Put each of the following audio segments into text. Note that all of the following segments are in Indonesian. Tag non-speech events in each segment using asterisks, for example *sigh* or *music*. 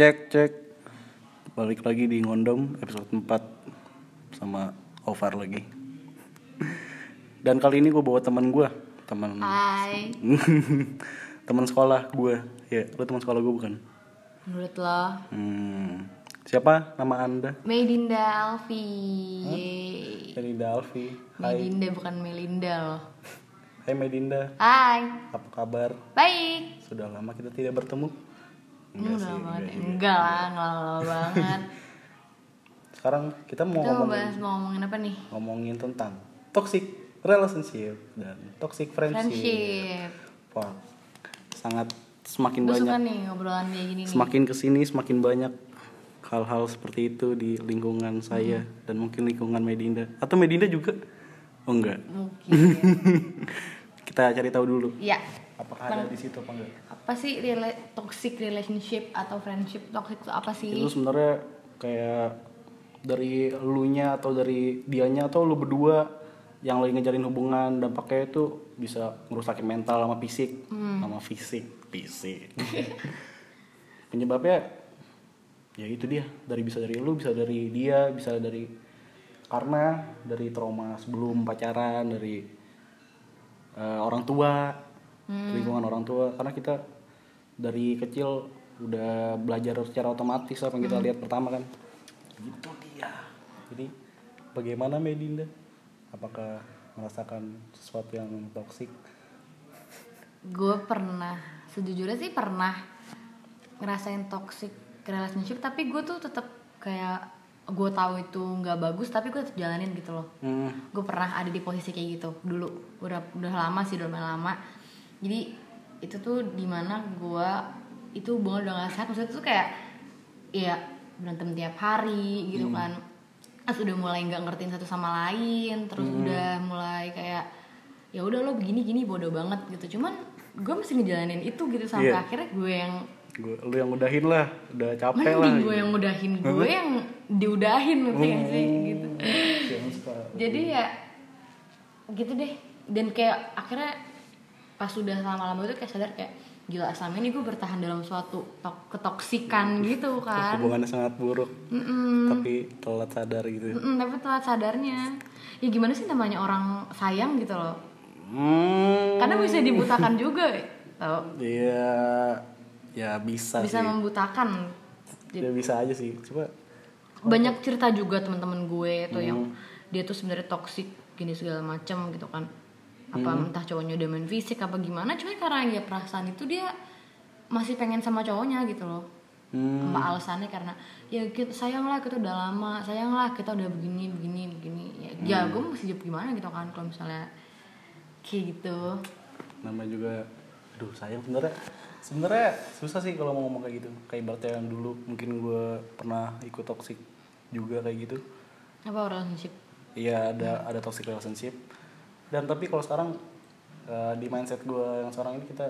Cek cek. Balik lagi di Ngondom episode 4 Sama Ovar lagi. Dan kali ini gue bawa teman gue Teman Hai, *laughs* teman sekolah gue Ya lu teman sekolah gue bukan? Menurut lo? Hmm. Siapa? Nama anda? Medinda Alfi. Yeay. Melinda Alfi. Hai. Medinda bukan Melinda loh Hai Medinda Hai, Apa kabar? baik. Sudah lama kita tidak bertemu Enggak, sih, banget enggak lah, *laughs* banget Sekarang kita mau Kita ngomongin bahas, mau ngomongin apa nih? ngomongin tentang toxic relationship dan toxic friendship. Friendship Wah, sangat semakin Gue banyak, nih ngobrolan kayak gini nih semakin ke sini semakin banyak hal-hal seperti itu di lingkungan saya Mm-hmm. dan mungkin lingkungan Medinda atau Medinda juga. Oh enggak, Mungkin *laughs* kita cari tahu dulu. Ya, Apakah ada di situ apa enggak? apa sih rela toxic relationship atau friendship toxic itu apa sih? Itu sebenarnya kayak dari elunya atau dari dianya atau lu berdua yang lagi ngejalin hubungan dampaknya itu bisa ngerusakin mental sama fisik. Sama fisik fisik. *laughs* Penyebabnya ya itu dia. Dari bisa dari lu bisa dari dia bisa dari karena dari trauma sebelum pacaran dari eh, orang tua lingkungan orang tua. Karena kita dari kecil udah belajar secara otomatis apa yang kita lihat pertama kan. Itu dia. Jadi bagaimana Medinda apakah merasakan sesuatu yang toksik gue pernah sejujurnya sih pernah ngerasain toxic relationship tapi gue tuh tetap kayak gue tahu itu nggak bagus tapi gue tetap jalanin gitu loh. Hmm. gue pernah ada di posisi kayak gitu dulu. Udah udah lama sih udah lama jadi itu tuh di mana gue itu hubungan udah gak sehat. Maksudnya tuh kayak ya berantem tiap hari gitu kan. Terus udah mulai nggak ngertiin satu sama lain terus udah mulai kayak ya udah lo begini gini bodoh banget gitu. Cuman gue mesti ngejalanin itu gitu sampai Iya. akhirnya gue yang gue lu yang udahin lah udah capek lah mending gue yang ngudahin gue yang diudahin ngerti gak sih? Gitu. jadi ya gitu deh. Dan kayak akhirnya pas sudah lama-lama itu kayak sadar kayak gila selama ini gue bertahan dalam suatu tok- ketoksikan gitu kan hubungannya sangat buruk Mm-mm. tapi telat sadar gitu Mm-mm, tapi telat sadarnya ya gimana sih namanya orang sayang gitu loh hmm. karena bisa dibutakan juga tau Iya, ya bisa, bisa sih. membutakan Ya bisa aja sih. Coba banyak cerita juga teman-teman gue tuh yang Hmm. dia tuh sebenarnya toksik gini segala macam gitu kan apa Hmm. entah cowoknya udah main fisik apa gimana cuma karena ya perasaan itu dia masih pengen sama cowoknya gitu loh hmm, apa alasannya karena ya kita sayang lah kita udah lama sayang lah kita udah begini begini begini ya, ya Hmm. gue mesti jawab gimana gitu kan kalau misalnya kayak gitu namanya juga aduh sayang sebenarnya sebenarnya susah sih kalau mau ngomong kayak gitu. Kayak ibaratnya yang dulu mungkin gue pernah ikut toxic juga kayak gitu. apa relationship Iya ada ada toxic relationship. Dan tapi kalau sekarang eh, di mindset gue yang sekarang ini kita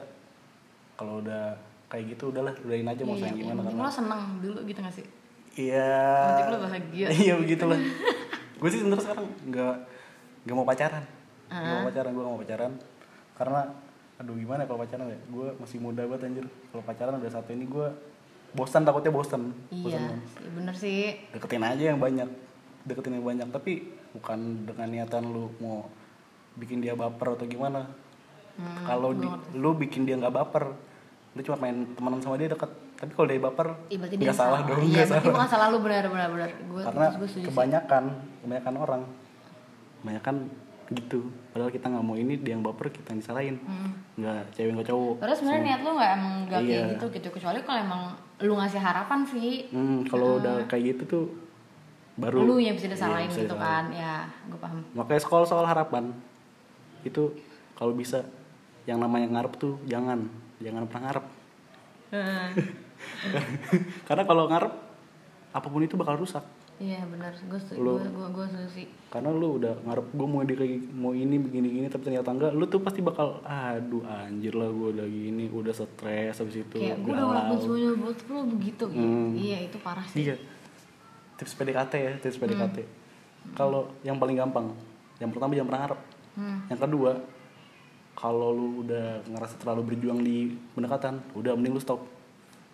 kalau udah kayak gitu udahlah udahin aja mau iya, sayang yang gimana karena lo seneng dulu gitu gak sih Iya. Penting lo bahagia. *laughs* Iya begitulah. *laughs* gue sih sebenarnya sekarang nggak nggak mau pacaran. Nggak mau pacaran gue nggak mau pacaran karena aduh gimana ya kalau pacaran ya gue masih muda banget anjir kalau pacaran udah satu ini gue bosan takutnya bosan bosan iya banget. iya bener sih deketin aja yang banyak deketin yang banyak tapi bukan dengan niatan lu mau bikin dia baper atau gimana Hmm, kalau lu bikin dia nggak baper lu cuma main temenan sama dia deket tapi kalau dia baper Iya nggak dia salah dong Iya nggak berarti salah bukan salah lu benar benar benar. Gue karena sih. kebanyakan kebanyakan orang kebanyakan gitu padahal kita nggak mau ini dia yang baper kita yang disalahin Hmm. nggak cewek nggak cowok Terus sebenarnya niat lu nggak emang nggak kayak Iya. gitu gitu kecuali kalau emang lu ngasih harapan sih. hmm, kalau udah kayak gitu tuh baru lu yang bisa Iya, disalahin bisa gitu disalahin. kan. Ya, gue paham. makanya sekolah soal harapan itu kalau bisa yang namanya ngarep tuh jangan jangan pernah ngarep *laughs* karena kalau ngarep apa pun itu bakal rusak Iya benar, gue Gue gue gue sih. karena lu udah ngarep gue mau di mau ini begini gini tapi ternyata enggak lu tuh pasti bakal aduh anjir lah gue udah gini udah stres habis itu Kayak gue udah ngelakuin semuanya buat lu begitu. gitu. Hmm. Iya itu parah sih. iya tips PDKT ya tips PDKT kalau yang paling gampang yang pertama jangan pernah ngarep Hmm. yang kedua kalau lu udah ngerasa terlalu berjuang di pendekatan udah mending lu stop.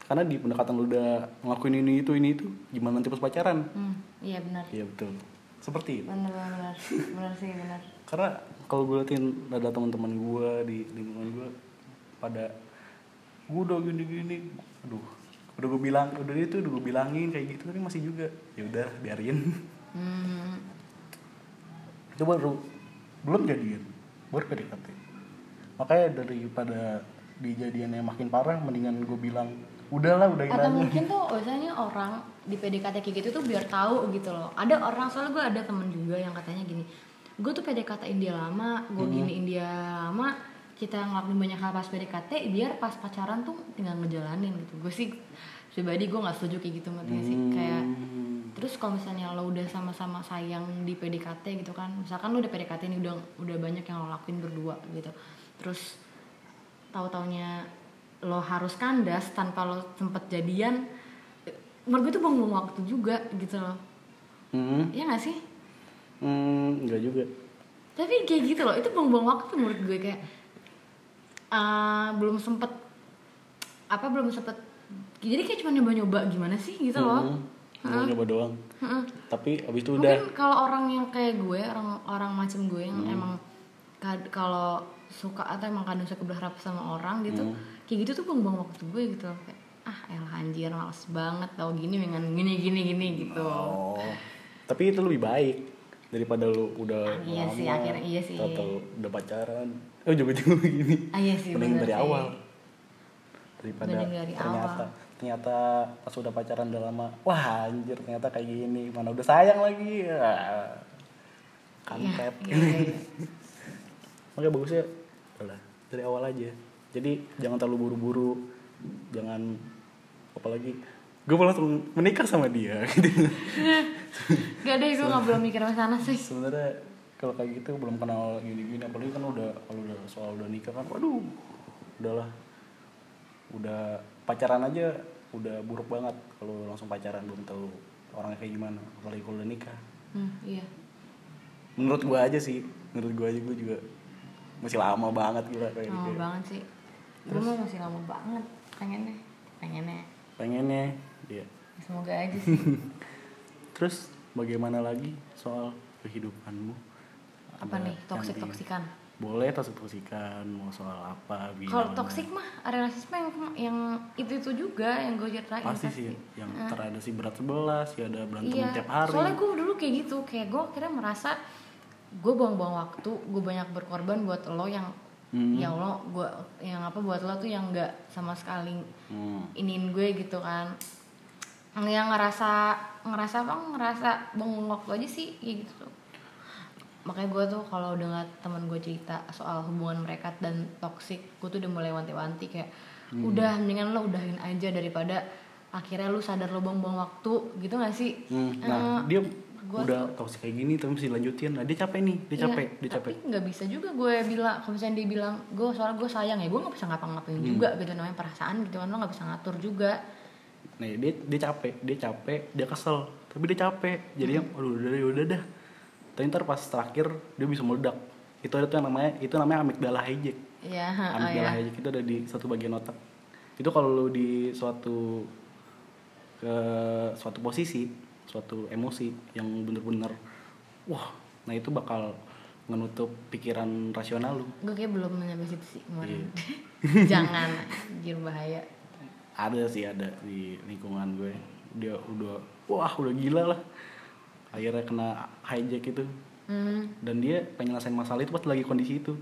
Karena di pendekatan lu udah ngelakuin ini itu ini itu gimana nanti pas pacaran? Hmm, iya benar. Iya betul. Seperti itu. Benar benar benar. Benar sih benar. Karena kalau gue liatin ada teman-teman gue di lingkungan gue pada gue udah gini gini aduh udah gue bilang udah itu udah gue bilangin kayak gitu tapi masih juga ya udah biarin. Hmm, baru belum jadian baru PDKT. Makanya daripada dijadian yang makin parah mendingan gue bilang udahlah udahin atau aja. mungkin tuh biasanya orang di PDKT kayak gitu tuh biar tahu gitu loh. Ada orang soalnya gue ada temen juga yang katanya gini gue tuh PDKT dia lama gue giniin dia lama kita ngelakuin banyak hal pas PDKT biar pas pacaran tuh tinggal ngejalanin gitu. Gue sih pribadi gue nggak setuju kayak gitu ngerti nggak sih? Kayak Hmm. Terus kalau misalnya lo udah sama-sama sayang di PDKT gitu kan misalkan lo udah PDKT nih udah udah banyak yang lo lakuin berdua gitu. Terus tahu taunya lo harus kandas tanpa lo sempet jadian menurut gue itu buang-buang waktu juga gitu loh. Hmm, ya gak sih? Hmm, enggak juga. Tapi kayak gitu loh itu buang-buang waktu menurut gue kayak eh, belum sempet apa belum sempet jadi kayak cuma nyoba-nyoba gimana sih gitu loh Cuma nyoba doang Heeh. tapi abis itu udah mungkin kalau orang yang kayak gue orang orang macam gue yang Hmm. emang kalau suka atau emang kadang suka berharap sama orang gitu Hmm. kayak gitu tuh buang-buang waktu gue gitu kayak ah elah anjir males banget tau gini dengan gini gini gini gitu oh tapi itu lebih baik daripada lu udah Iya sih, akhirnya iya sih. atau udah pacaran oh juga juga *laughs* begini ah iya sih mending dari sih. awal daripada Mending dari ternyata awal. Ternyata pas udah pacaran udah lama wah anjir ternyata kayak gini mana udah sayang lagi. Ya. Kampret. iya, iya, iya. *laughs* makanya bagusnya udah dari awal aja. Jadi jangan terlalu buru-buru jangan apalagi gue langsung menikah sama dia *laughs* gitu. Gak deh gue gak belum mikir sana sih. Sebenarnya kalau kayak gitu belum kenal gini-gini apalagi kan udah kalau udah soal udah nikah kan waduh udahlah. Udah pacaran aja udah buruk banget kalau langsung pacaran belum tahu orangnya kayak gimana apalagi kalau udah nikah. Hmm, iya. Menurut gua aja sih menurut gua aja gua juga masih lama banget gila kayak lama gitu. banget sih. Gue mah masih lama banget pengennya pengennya. Pengennya ya semoga aja sih. *laughs* Terus bagaimana lagi soal kehidupanmu? Apa Ada nih toksik toksikan boleh toksik toksikan mau soal apa kalau gimana. toksik mah rasisme yang yang itu itu juga yang gue ceritain pasti sih yang terada si berat sebelah si ada berantem iya tiap hari soalnya gue dulu kayak gitu kayak gue akhirnya merasa gue buang-buang waktu gue banyak berkorban buat lo yang Hmm. ya Allah gue yang apa buat lo tuh yang nggak sama sekali hmm. iniin gue gitu kan yang ngerasa ngerasa apa ngerasa buang waktu aja sih kayak gitu makanya gue tuh kalau udah ngeliat teman gue cerita soal hubungan mereka dan toxic gue tuh udah mulai wanti-wanti kayak Hmm. udah mendingan lo udahin aja daripada akhirnya lu sadar lo buang-buang waktu gitu gak sih Hmm, nah Eh, dia gua udah toksik kayak gini tapi masih lanjutin nah dia capek nih dia Iya, capek dia capek tapi nggak bisa juga gue bilang kalau misalnya dia bilang gue soalnya gue sayang ya gue nggak bisa ngapa-ngapain Hmm. juga gitu namanya perasaan gitu kan lo nggak bisa ngatur juga nah dia dia capek dia capek dia kesel tapi dia capek jadi yang Hmm. aduh udah udah, udah dah tapi ntar pas terakhir dia bisa meledak. Itu ada tuh yang namanya itu namanya amigdala hijack ya oh, amigdala ya. hijack itu ada di satu bagian otak. Itu kalau lu di suatu ke suatu posisi suatu emosi yang bener-bener wah nah itu bakal menutup pikiran rasional lu. Gue kayak belum nyampe situ sih kemarin. Iya. *laughs* jangan anjir bahaya. Ada sih ada di lingkungan gue. Dia udah wah udah gila lah akhirnya kena hijack itu. Hmm. dan dia pengen ngerasain masalah itu pas lagi kondisi itu.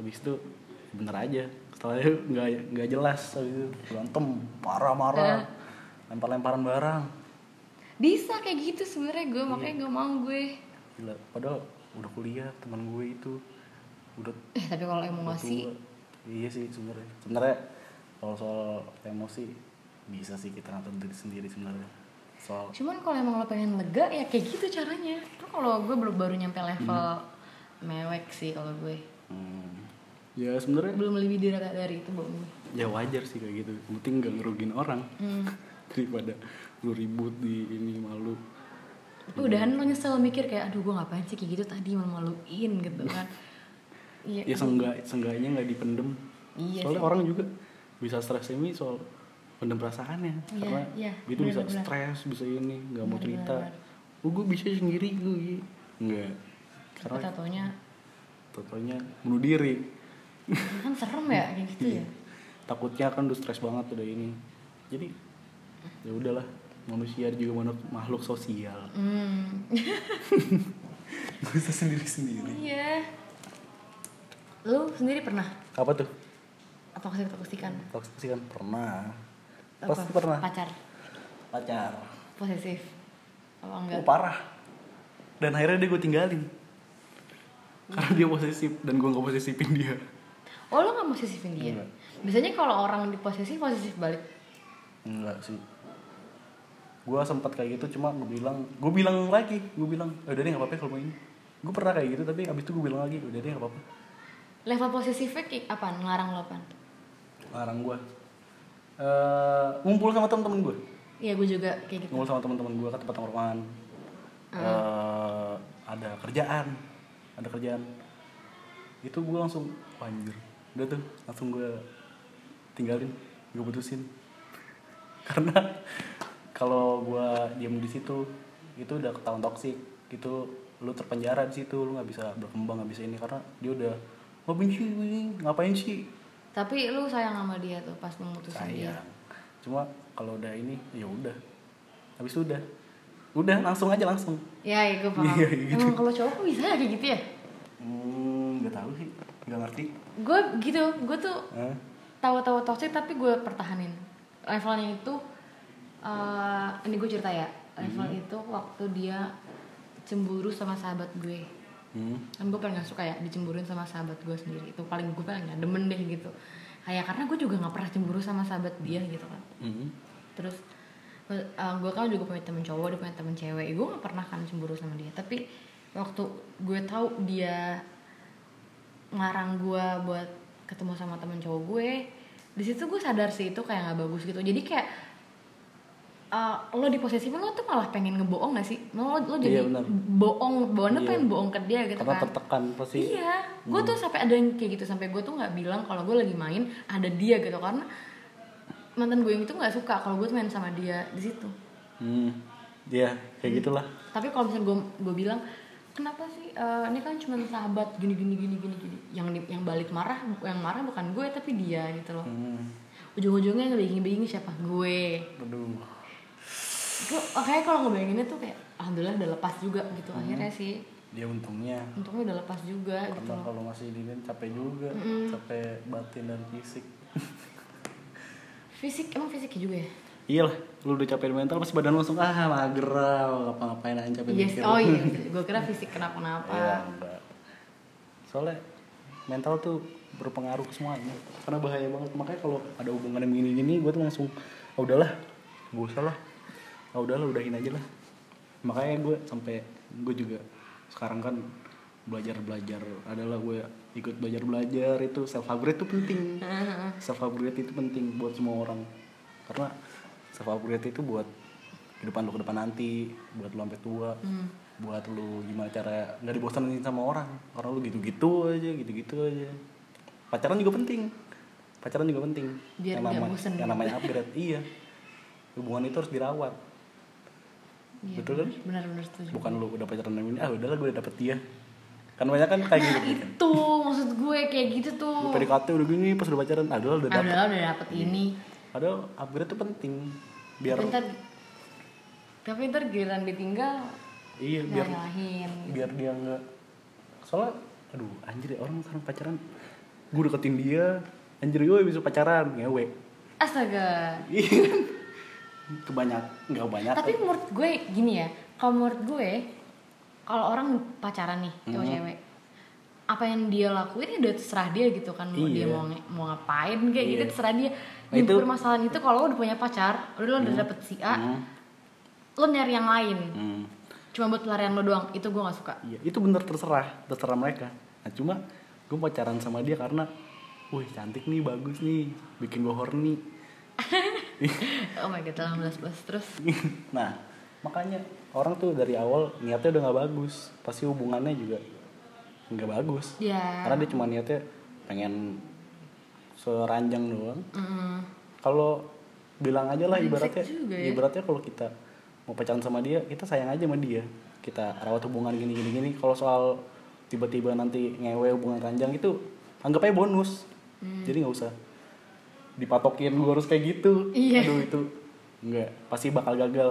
Habis itu bener aja. Setelah itu nggak nggak jelas. Habis itu berantem marah-marah lempar-lemparan barang. Bisa kayak gitu sebenarnya gue makanya gak mau gue. Gila padahal udah kuliah teman gue itu udah eh tapi kalau emosi. tua. iya sih sebenarnya. Sebenarnya kalau soal emosi bisa sih kita ngatur diri sendiri sebenarnya soal cuman kalau emang lo pengen lega ya kayak gitu caranya tuh kalau gue belum baru nyampe level mewek sih kalau gue Hmm. Ya sebenarnya belum lebih dari, dari itu belum ya wajar sih kayak gitu. Penting gak ngerugin orang hmm. *laughs* daripada lu ribut di ini malu. tapi udahan lo nyesel mikir kayak aduh gue ngapain sih kayak gitu tadi malu-maluin gitu kan iya *laughs* Ya seenggak seenggaknya nggak dipendem. Iya Soalnya sih. orang juga bisa stres ini soal pendem perasaannya. Iya, karena iya, itu bisa stres bisa ini nggak mau cerita. Oh gue bisa sendiri gue nggak. Tapi karena tatonya totalnya bunuh diri. Kan serem ya kayak gitu ya. Takutnya kan udah stres banget udah ini. Jadi ya udahlah manusia juga makhluk, makhluk sosial. Hmm. *laughs* gak bisa sendiri sendiri. Iya. Lu sendiri pernah? Apa tuh? Toksik toksikan toksik sih kan pernah? Pasti pernah? Pacar. Pacar. Posesif. Apa enggak? Oh parah. Dan akhirnya dia gue tinggalin. Karena dia posesif dan gue nggak posesifin dia. Oh lu nggak posesifin dia? Enggak. biasanya kalau orang diposesif posesif balik? Enggak sih. Gue sempat kayak gitu cuma gue bilang gue bilang lagi gue bilang "Eh, udah deh nggak apa-apa kalau mau ini. Gue pernah kayak gitu tapi abis itu gue bilang lagi udah deh nggak apa-apa. Level posesifnya kayak apa ngelarang lo apa larang gue Eh ngumpul sama temen-temen gue. Iya gue juga kayak gitu. Ngumpul sama teman-teman gue ke tempat tongkrongan Eh, ada kerjaan ada kerjaan. Itu gue langsung "Wah, anjir. Udah tuh langsung gue tinggalin gue putusin. *laughs* Karena kalau gue diam di situ itu udah ketahuan toksik. Itu lu terpenjara di situ lu nggak bisa berkembang nggak bisa ini. Karena dia udah ngapain sih ngapain sih tapi lu sayang sama dia tuh pas memutusin dia. Sayang. Cuma kalau udah ini ya udah. Habis udah. Udah langsung aja langsung. Ya ya gue paham. Iya, gitu. emang kalau cowok kok bisa ya kayak gitu ya? Hmm nggak tahu sih. Nggak ngerti. Gue gitu gue tuh tahu-tahu toxic tapi gue pertahanin. Levelnya itu eh, ini gue cerita ya. Level Hmm. itu waktu dia cemburu sama sahabat gue hmm. kan gue paling gak suka ya dicemburuin sama sahabat gue sendiri. Itu paling gue paling gak demen deh gitu. Kayak karena gue juga nggak pernah cemburu sama sahabat dia gitu kan. Hmm. terus gue kan juga punya temen cowok dia punya temen cewek. Gue gak pernah kan cemburu sama dia. Tapi waktu gue tahu dia ngarang gue buat ketemu sama temen cowok gue di situ gue sadar sih itu kayak nggak bagus gitu. Jadi kayak uh, lo di posisi lo tuh malah pengen ngebohong gak sih lo lo jadi Iya, bohong bohong Iya. pengen bohong ke dia gitu karena kan tertekan pasti Iya, gue tuh sampai ada yang kayak gitu sampai gue tuh nggak bilang kalau gue lagi main ada dia gitu karena mantan gue yang itu nggak suka kalau gue tuh main sama dia di situ. hmm. ya kayak gitulah Tapi kalau misalnya gue gue bilang kenapa sih eh, ini kan cuma sahabat gini gini gini gini gini yang yang balik marah yang marah bukan gue tapi dia gitu loh. hmm. Ujung-ujungnya yang bayangin siapa gue. aduh kayak kalau ngebayanginnya tuh kayak alhamdulillah udah lepas juga gitu akhirnya sih dia untungnya untungnya udah lepas juga gitu karena loh. kalau masih dinin capek juga Mm-mm. capek batin dan fisik *laughs* Fisik emang fisiknya juga ya? iyalah lu udah capek mental pasti badan langsung ah mager lah ngapa-ngapain aja capek Yes, mikir. oh iya, *laughs* gue kira fisik kenapa-napa. Iya, enggak. Soalnya mental tuh berpengaruh ke semuanya. Karena bahaya banget. Makanya kalau ada hubungan yang gini-gini, gue tuh langsung, ah udahlah, gue usah lah. Ah udahlah, udahin aja lah. Makanya gue sampai gue juga sekarang kan belajar belajar adalah gue ikut belajar belajar itu self upgrade itu penting. *laughs* Self upgrade itu penting buat semua orang. Karena self upgrade itu buat kehidupan lu ke depan nanti buat lu sampai tua Hmm. buat lu gimana cara nggak dibosanin sama orang. Karena lu gitu-gitu aja gitu-gitu aja. Pacaran juga penting. Pacaran juga penting. Biar yang, nggak nama- bosen. yang namanya upgrade iya. Hubungan itu harus dirawat Iya, Betul kan? Benar-benar setuju. bukan lu udah pacaran sama ini ah udahlah gue udah dapet dia kan banyak kan kayak gitu kan Itu maksud gue kayak gitu tuh. Lu PDKT udah gini pas udah pacaran ah udahlah udah Ah, dapet udah udah dapet ini. padahal upgrade itu penting biar Tapi ntar, tapi ntar giliran ditinggal iya biar nyalahin. biar dia nggak soalnya aduh anjir ya orang sekarang pacaran gue deketin dia anjir gue bisa pacaran ngewe Astaga. Kebanyak nggak banyak Tapi menurut gue gini ya, kalau menurut gue kalau orang pacaran nih cowok Hmm. cewek apa yang dia lakuin ya udah terserah dia gitu kan mau dia Iya. mau nge- mau ngapain kayak gitu Iya. terserah dia Nah, itu- permasalahan itu kalau udah punya pacar udah lo udah dapet si A Hmm. lo nyari yang lain Hmm. cuma buat pelarian lo doang itu gue gak suka Iya, itu bener terserah, terserah mereka. Nah, cuma gue pacaran sama dia karena, wih cantik nih, bagus nih, bikin gue horny. *laughs* oh my god 18 plus terus? *laughs* Nah, makanya orang tuh dari awal niatnya udah nggak bagus, pasti hubungannya juga nggak bagus. ya Karena dia cuma niatnya pengen seranjang doang. mm, Kalau bilang aja lah ibaratnya juga ya. ibaratnya kalau kita mau pacaran sama dia kita sayang aja sama dia. Kita rawat hubungan gini gini gini. Kalau soal tiba-tiba nanti ngewe hubungan ranjang itu anggap aja bonus. Hmm. jadi nggak usah dipatokin gue harus kayak gitu. Iya. aduh itu nggak pasti bakal gagal.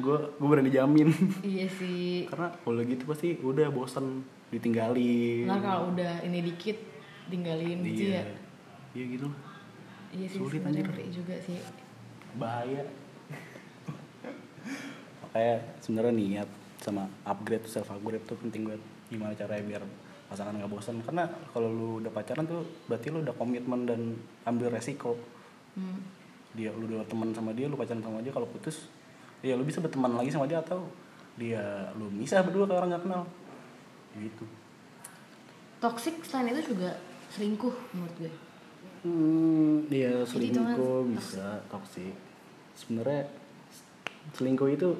Gue gue berani jamin. *laughs* Iya sih. Karena kalau gitu pasti udah bosen ditinggalin. Ntar kalau udah ini dikit tinggalin gitu iya. ya. Iya gitu iya sih Sulit, ngeri juga sih. Bahaya. *laughs* Makanya sebenarnya niat sama upgrade self upgrade tuh penting banget. Gimana caranya biar pasangan nggak bosan karena kalau lu udah pacaran tuh berarti lu udah komitmen dan ambil resiko hmm. dia lu udah teman sama dia lu pacaran sama dia kalau putus ya lu bisa berteman lagi sama dia atau dia lu misah berdua ke orang nggak kenal gitu toxic selain itu juga selingkuh menurut gue Hmm, iya Jadi itu kan selingkuh bisa toksik. Sebenarnya selingkuh itu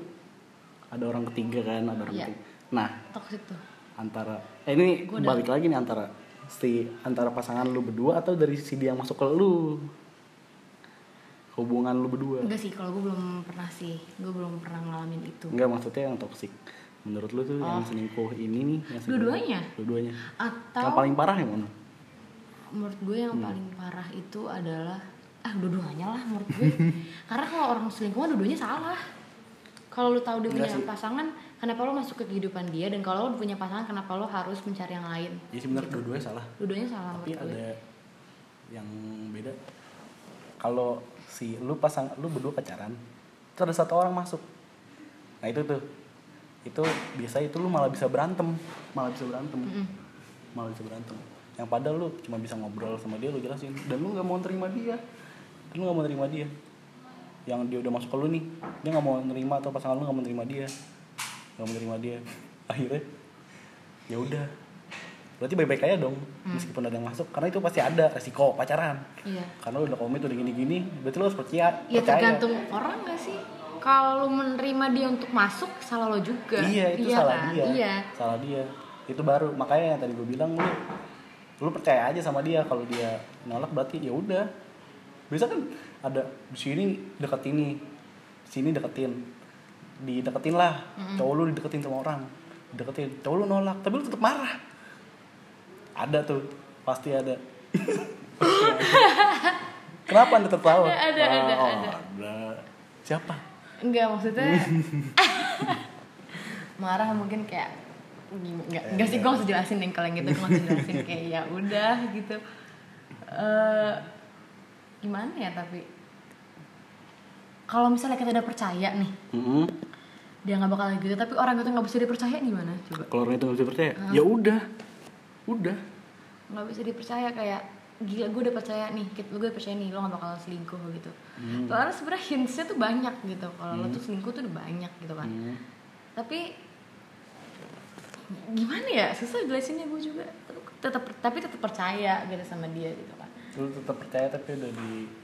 ada orang ketiga kan, ada orang Iya. ketiga. Nah, toxic tuh antara eh ini Gua balik lagi nih antara si antara pasangan lu berdua atau dari si dia yang masuk ke lu. Hubungan lu berdua. enggak sih kalau gue belum pernah sih gue belum pernah ngalamin itu Enggak maksudnya yang toksik. Menurut lu tuh yang Oh. selingkuh ini nih, yang Dua-duanya? Dua-duanya. atau Yang paling parah yang mana? menurut gue yang Hmm. paling parah itu adalah ah dua-duanya lah menurut gue *laughs* karena kalau orang selingkuh dua-duanya salah kalau lu tahu dia punya pasangan kenapa lo masuk ke kehidupan dia dan kalau lo punya pasangan kenapa lo harus mencari yang lain? Ya sebenarnya dua-duanya salah. dua-duanya salah tapi menurut gue. ada yang beda. Kalau si lu pasang lu berdua pacaran terus ada satu orang masuk. Nah itu tuh. Itu biasa itu lu malah bisa berantem. Malah bisa berantem. Mm-mm. malah bisa berantem. Yang padahal lu cuma bisa ngobrol sama dia lu jelasin. Dan lu nggak mau terima dia. Dan lu nggak mau terima dia. Yang dia udah masuk ke lu nih dia nggak mau nerima atau pasangan lu nggak mau terima dia nggak mau terima dia. Akhirnya ya udah. Berarti baik-baik aja dong meskipun ada yang masuk karena itu pasti ada resiko pacaran. Iya. Karena lu udah komit udah gini-gini berarti lu harus percaya ya percaya. tergantung orang gak sih? Kalau menerima dia untuk masuk salah lo juga. Iya itu salah kan? dia. Iya. Salah dia. Itu baru. Makanya yang tadi gue bilang lu lu percaya aja sama dia. Kalau dia nolak berarti ya udah. Bisa kan ada di sini deketin nih. Sini deketin dideketin lah. Cowok lu dideketin sama orang. Deketin cowok lu nolak tapi lu tetap marah. Ada tuh. Pasti ada. *laughs* Kenapa anda tertawa? Ada, ada, ada, Oh, ada. ada. siapa? Enggak maksudnya *laughs* marah mungkin kayak enggak enggak sih gue harus jelasin deh kalau yang gitu gue harus jelasin kayak ya udah gitu. Eh gimana ya tapi kalau misalnya kita udah percaya nih Mm-mm. dia nggak bakal gitu. Tapi orang itu nggak bisa dipercaya gimana? Coba. Kalau orang itu nggak bisa percaya ya udah. Udah. Nggak bisa dipercaya kayak gila gue udah percaya nih gue udah percaya nih lo gak bakal selingkuh gitu. Hmm. padahal sebenarnya hintsnya tuh banyak gitu. Kalau lo tuh selingkuh tuh udah banyak gitu kan. Hmm. tapi gimana ya? Susah jelasinnya gue juga. Tetap tapi tetap percaya gitu sama dia gitu kan. Lu tetap percaya tapi udah di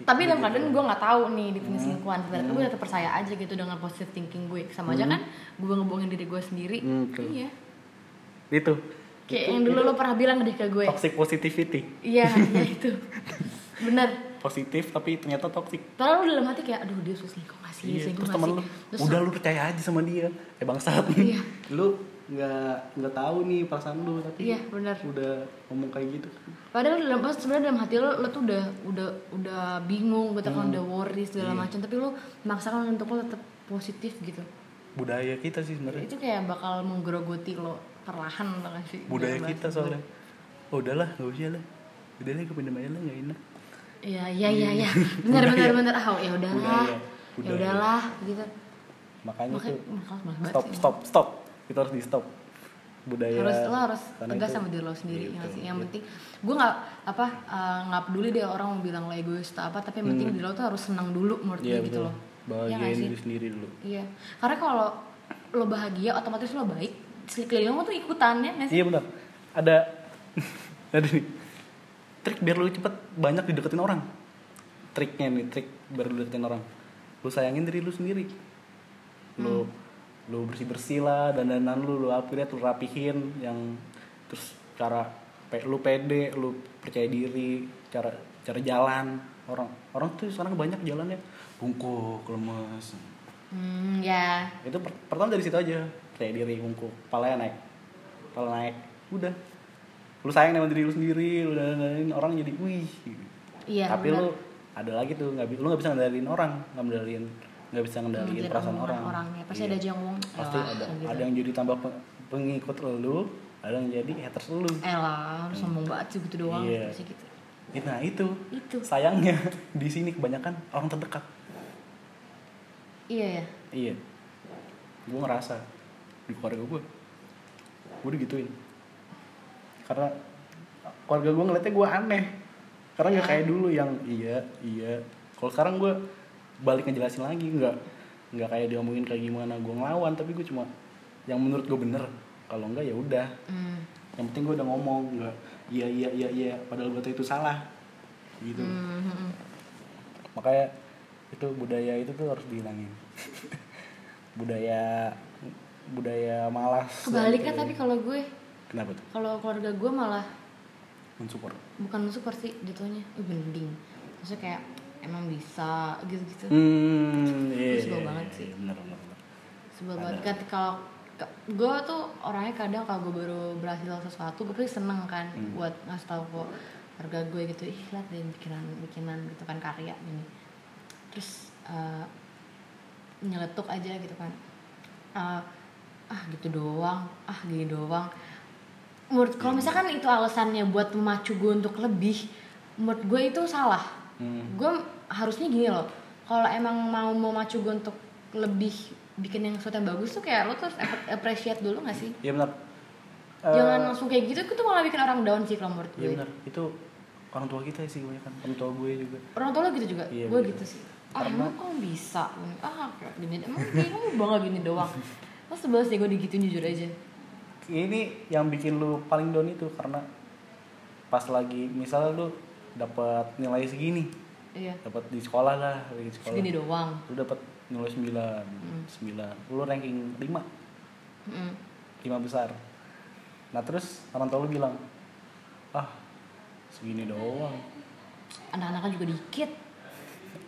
tapi dalam keadaan gue nggak tahu nih di selingkuhan sebenarnya gue tetap percaya aja gitu dengan positive thinking gue sama aja kan gue ngebohongin diri gue sendiri. Hmm, iya. Itu. Kayak yang dulu lo pernah bilang deh ke gue. toxic positivity. Iya iya itu. Bener. Positif tapi ternyata toxic. Padahal lu dalam hati kayak, aduh dia suka selingkuh gak sih, iya selingkuh terus temen lu Terus udah lu percaya aja sama dia. Eh bangsat. Iya. lu nggak nggak tahu nih perasaan lu tapi Iya, benar. udah ngomong kayak gitu. Padahal dalam pas sebenarnya dalam hati lo, lo tuh udah udah udah bingung gitu Hmm. kan udah worry segala Iya. macam tapi lo maksakan untuk lo tetap positif gitu. Budaya kita sih sebenarnya. Itu kayak bakal menggerogoti lo perlahan gak sih? Budaya kita soalnya. oh udahlah nggak usah lah. Udah lah kepindah aja lah nggak enak. Iya iya iya iya. *laughs* Benar benar benar. Ah ya udahlah. Ya Budaya. udahlah gitu. Makanya makanya tuh stop stop stop kita harus di stop budaya harus lo harus tegas sama diri lo sendiri Gitu, ya sih yang gitu. penting gue nggak apa eh, nggak peduli deh orang mau bilang lo egois atau apa tapi yang penting diri lo tuh harus senang dulu menurut Hmm. Iya gue gitu loh Bahagiain nggak sih? diri sendiri dulu. iya karena kalau lo bahagia otomatis lo baik sekeliling lo tuh ikutan ya nggak sih Iya benar. Ada *laughs* ada nih. Trik biar lu cepet banyak dideketin orang. Triknya nih, trik biar lu deketin orang. Lu sayangin diri lu sendiri. Lu lu bersih-bersih lah dandanan lu, lu upgrade, lu rapihin yang terus cara lu pede, lu percaya diri, cara cara jalan, orang orang tuh sekarang banyak jalannya. Bungkuk lemes. Hmm ya. Itu per- pertama dari situ aja. Kayak diri bungkuk palanya naik. Pala naik. Udah. Lu sayang sama diri lu sendiri lu dan orang jadi wih. Iya tapi benar. lu ada lagi tuh nggak lu nggak bisa ngendalin orang nggak ngendalin nggak bisa ngendalin Ngejar perasaan orang orangnya. Pasti Iya. ada aja yang ngomong pasti "Elah," ada. gitu. ada yang jadi tambah pe- pengikut lu ada yang jadi haters lu. Elah, lu sombong banget sih gitu doang. Iya. pasti gitu. Nah itu. Itu. Sayangnya *laughs* di sini kebanyakan orang terdekat. Iya ya. Iya. Gue ngerasa di keluarga gue gue digituin. Karena keluarga gue ngeliatnya gue aneh. Karena nggak Ya. kayak dulu yang iya iya. Kalau sekarang gue balik ngejelasin lagi nggak nggak kayak diomongin kayak gimana gue ngelawan tapi gue cuma yang menurut gue bener kalau enggak ya udah. Hmm. yang penting gue udah ngomong nggak iya iya iya iya padahal gue tahu itu salah gitu. Hmm, hmm, hmm. makanya itu budaya itu tuh harus dihilangin. *laughs* Budaya budaya malas kebalik kan tapi kalau gue? Kenapa tuh? Kalau keluarga gue malah mensupport. bukan support sih jatuhnya uh, mending maksudnya kayak emang bisa gitu-gitu hmm iya Gue sebel iya, banget iya, sih. bener bener bener. sebel Ada. banget kalau gue tuh orangnya kadang kalau gue baru berhasil sesuatu gue pasti seneng kan Hmm. buat ngasih tahu ke keluarga gue gitu ih lihat deh bikinan bikinan gitu kan karya ini terus eh, nyeletuk aja gitu kan Eh, ah gitu doang ah gini doang menurut kalau misalkan itu alasannya buat memacu gue untuk lebih menurut gue itu salah Hmm. gue harusnya gini loh kalau emang mau memacu gue untuk lebih bikin yang sesuatu yang bagus tuh kayak lo tuh appreciate dulu gak sih? Iya benar. Jangan Eh, langsung kayak gitu itu malah bikin orang down sih kalau menurut iya gue. benar. Itu orang tua kita sih banyak kan orang tua gue juga. Orang tua lo gitu juga? Iya, gue bener. gitu sih. Ah Karena- emang kamu bisa? Ah kayak gini emang kayak kamu bangga gini doang. *laughs* Lo sebel sih gue digituin jujur aja. Ini yang bikin lu paling down itu karena pas lagi misalnya lu dapat nilai segini. Iya. Dapat di sekolah lah di sekolah. Segini doang. Lu dapat nilai 9 Hmm. 9 lu ranking 5 Mm. 5 besar. Nah terus orang tua lu bilang ah segini doang. Anak-anaknya juga dikit.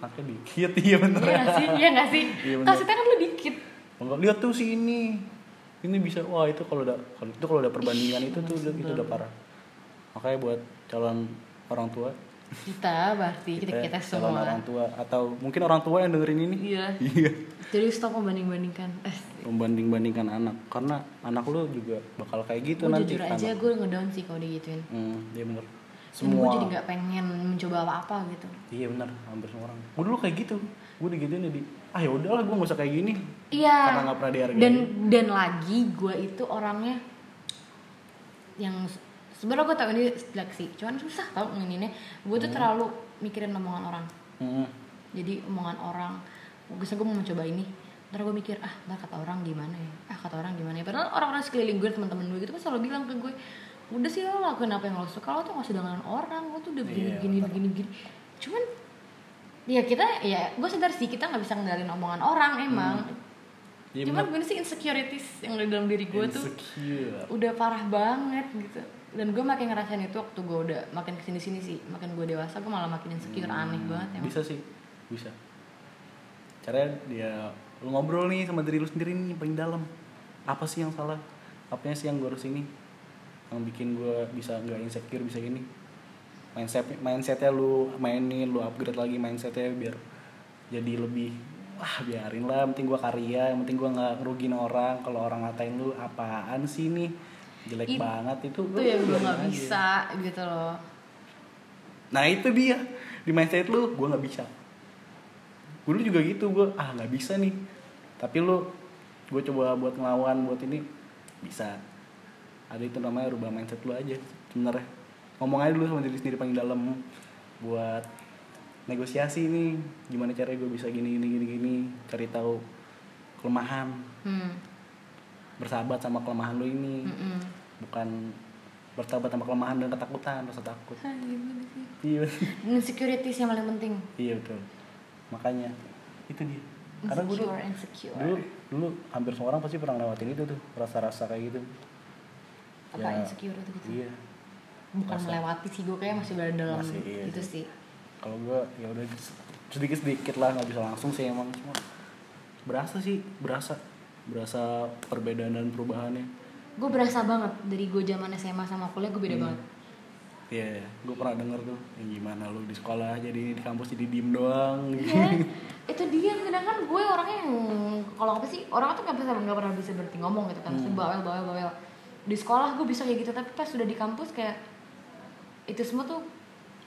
Anaknya dikit *laughs* iya bener. Iya gak sih? Iya gak sih? Iya, kasihnya kan lo dikit. Enggak lihat tuh si ini. Ini bisa wah itu kalau udah kalau itu kalau udah perbandingan itu tuh itu udah parah. Makanya buat calon orang tua? Kita berarti kita kita calon semua. orang tua. Atau mungkin orang tua yang dengerin ini? Iya. *laughs* Iya. Jadi stop membanding bandingkan eh. Membanding bandingkan anak. Karena anak lu juga bakal kayak gitu gue nanti jujur aja gue ngedown sih kalau digituin. Hmm, iya bener. Dan gue semua. jadi nggak pengen mencoba apa-apa gitu. Iya bener hampir semua orang. Gue dulu kayak gitu. Gue digituin jadi ah ya udahlah gue gak usah kayak gini. Iya. Karena nggak pernah dihargai dan dan lagi gue itu orangnya yang sebenarnya gue tau ini jelek sih cuman susah tau ini gue tuh terlalu mikirin omongan orang. Hmm. jadi omongan orang bisa gue mau mencoba ini. Ntar gue mikir ah ntar kata orang gimana ya? Ah kata orang gimana ya? Padahal orang-orang sekeliling gue teman-teman gue gitu kan selalu bilang ke gue udah sih lo lakuin apa yang lo suka. Lo tuh gak usah dengerin orang. Lo tuh udah begini Iya, begini begini begini cuman ya kita ya gue sadar sih kita nggak bisa ngendalin omongan orang emang. Iya cuman bener. gue sih insecurities yang ada dalam diri gue tuh udah parah banget gitu dan gue makin ngerasain itu waktu gue udah makin ke sini sini sih. Makin gue dewasa gue malah makin insecure aneh banget emang. bisa sih. Bisa. Caranya dia lu ngobrol nih sama diri lu sendiri nih paling dalam. Apa sih yang salah? Apanya sih yang gue harus ini? Yang bikin gue bisa nggak insecure bisa ini mindset mindsetnya lu mainin lu upgrade lagi mindsetnya biar jadi lebih wah biarin lah yang penting gue karya yang penting gue nggak ngerugiin orang. Kalau orang ngatain lu apaan sih nih jelek It- banget itu itu yang gue nggak bisa gitu loh Nah itu dia di mindset lu gue nggak bisa. Gue juga gitu gue ah nggak bisa nih. Tapi lu gue coba buat ngelawan buat ini bisa. Ada itu namanya rubah mindset lu aja sebenarnya. Ngomong aja dulu sama diri sendiri paling dalam buat negosiasi nih gimana caranya gue bisa gini gini gini gini cari tahu kelemahan hmm. Bersahabat sama kelemahan lu ini Mm-mm. bukan bersahabat sama kelemahan dan ketakutan rasa takut Hah, sih? iya insecurities yang paling penting Iya betul. Makanya itu dia. Karena gue dulu, insecure dulu dulu hampir semua orang pasti pernah lewatin itu tuh rasa-rasa kayak gitu. apa Ya, insecure itu gitu Iya. bukan rasa. melewati sih gue kayak masih berada dalam Masih, iya itu sih. sih kalau gue ya udah sedikit sedikit lah nggak bisa langsung sih emang cuma berasa sih berasa berasa perbedaan dan perubahannya gue berasa banget dari gue zaman SMA sama kuliah gue beda Hmm. banget Iya, gue pernah denger tuh yang gimana lu di sekolah jadi di kampus jadi diem doang. Iya, itu dia sedangkan gue orangnya yang kalau apa sih orang tuh nggak bisa nggak pernah bisa berhenti ngomong gitu kan Hmm. hmm. bawel bawel bawel di sekolah gue bisa kayak gitu tapi pas sudah di kampus kayak itu semua tuh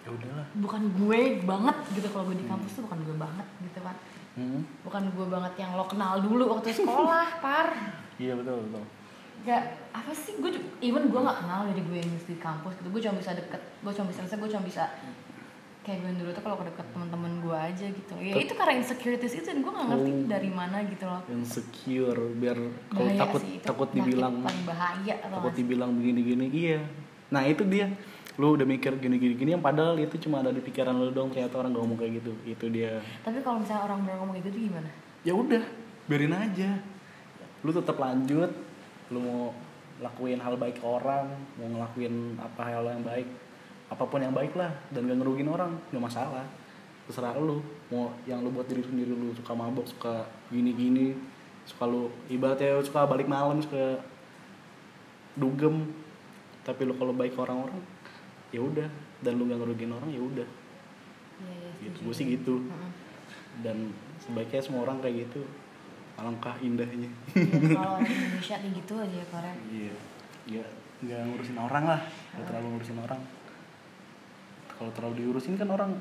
ya udahlah. bukan gue banget gitu kalau gue di kampus tuh bukan gue banget gitu kan Hmm. bukan gue banget yang lo kenal dulu waktu sekolah *laughs* par Iya betul betul. Gak, apa sih, gue even gue gak kenal dari gue yang di kampus gitu Gue cuma bisa deket, gue cuma bisa, gue cuma bisa Kayak gue dulu tuh kalau kedeket teman-teman gue aja gitu Ya itu karena insecurities itu, dan gue gak ngerti Oh. dari mana gitu loh Insecure biar kalau takut sih, takut dibilang bahaya atau takut dibilang begini-gini iya. Nah itu dia lu udah mikir gini-gini gini yang padahal itu cuma ada di pikiran lu dong ternyata orang gak ngomong kayak gitu. Itu dia. Tapi kalau misalnya orang bener ngomong kayak gitu gimana? ya udah biarin aja. Lu tetap lanjut lu mau lakuin hal baik ke orang mau ngelakuin apa hal yang baik apa pun yang baik lah dan gak ngerugin orang gak masalah. Terserah lu mau yang lu buat diri sendiri lu suka mabok suka gini gini suka lu ibaratnya suka balik malam suka dugem. Tapi lu kalau baik ke orang-orang ya udah dan lu gak ngerugin orang ya udah. Iya, iya, gitu gue sih gitu. Dan sebaiknya semua orang kayak gitu. Alangkah indahnya. Iya, kalau orang Indonesia kayak gitu aja ya Korea iya. Nggak nggak ngurusin orang lah. Nggak terlalu ngurusin orang. Kalau terlalu diurusin kan orang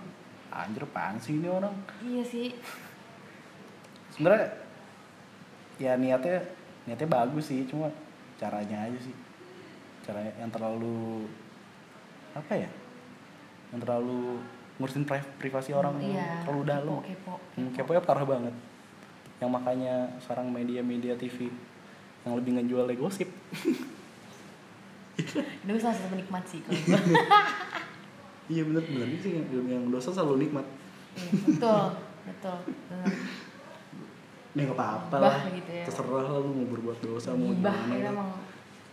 anjir apaan sih ini orang? Iya sih, sebenarnya ya niatnya niatnya bagus sih. Cuma caranya aja sih. Caranya yang terlalu apa ya yang terlalu ngurusin pri- privasi orang iya. terlalu dalam. Kepo, Hmm, kepo, kepo ya parah banget. Yang makanya sekarang media-media TV yang lebih ngejual gosip. *laughs* Itu salah satu penikmat sih kalau gue *laughs* iya bener bener. Sih yang, yang dosa selalu nikmat. Iya, Betul, betul, benar. ya nggak apa-apa lah. gitu ya. terserah lah lu mau berbuat dosa mau gimana Yang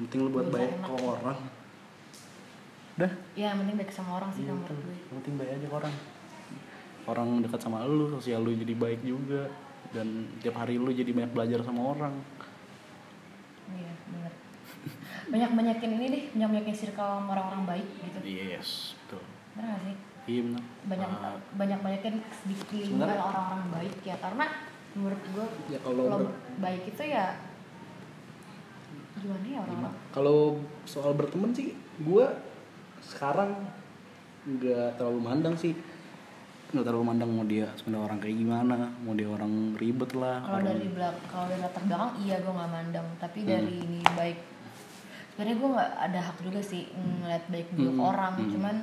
penting lu buat baik ke orang udah ya yang penting baik sama orang sih menurut gue. Yang penting baik aja orang. Orang dekat sama lu sosial lu jadi baik juga. Dan tiap hari lu jadi banyak belajar sama orang. Iya benar banyak banyakin ini deh banyak banyakin circle sama orang-orang baik gitu. Yes betul. Benar gak sih? Iya benar banyak Ah, banyak banyakin di lingkungan orang-orang baik ya karena menurut gue ya kalau kalau ber- baik itu ya gimana ya orang-orang? Kalau soal berteman sih gue sekarang nggak terlalu mandang sih nggak terlalu mandang mau dia sebenarnya orang kayak gimana mau dia orang ribet lah kalau orang- dari belak kalau dari latar belakang iya gue nggak mandang tapi Hmm. dari ini baik sebenarnya gue nggak ada hak juga sih ngeliat baik buruk Hmm, orang hmm. cuman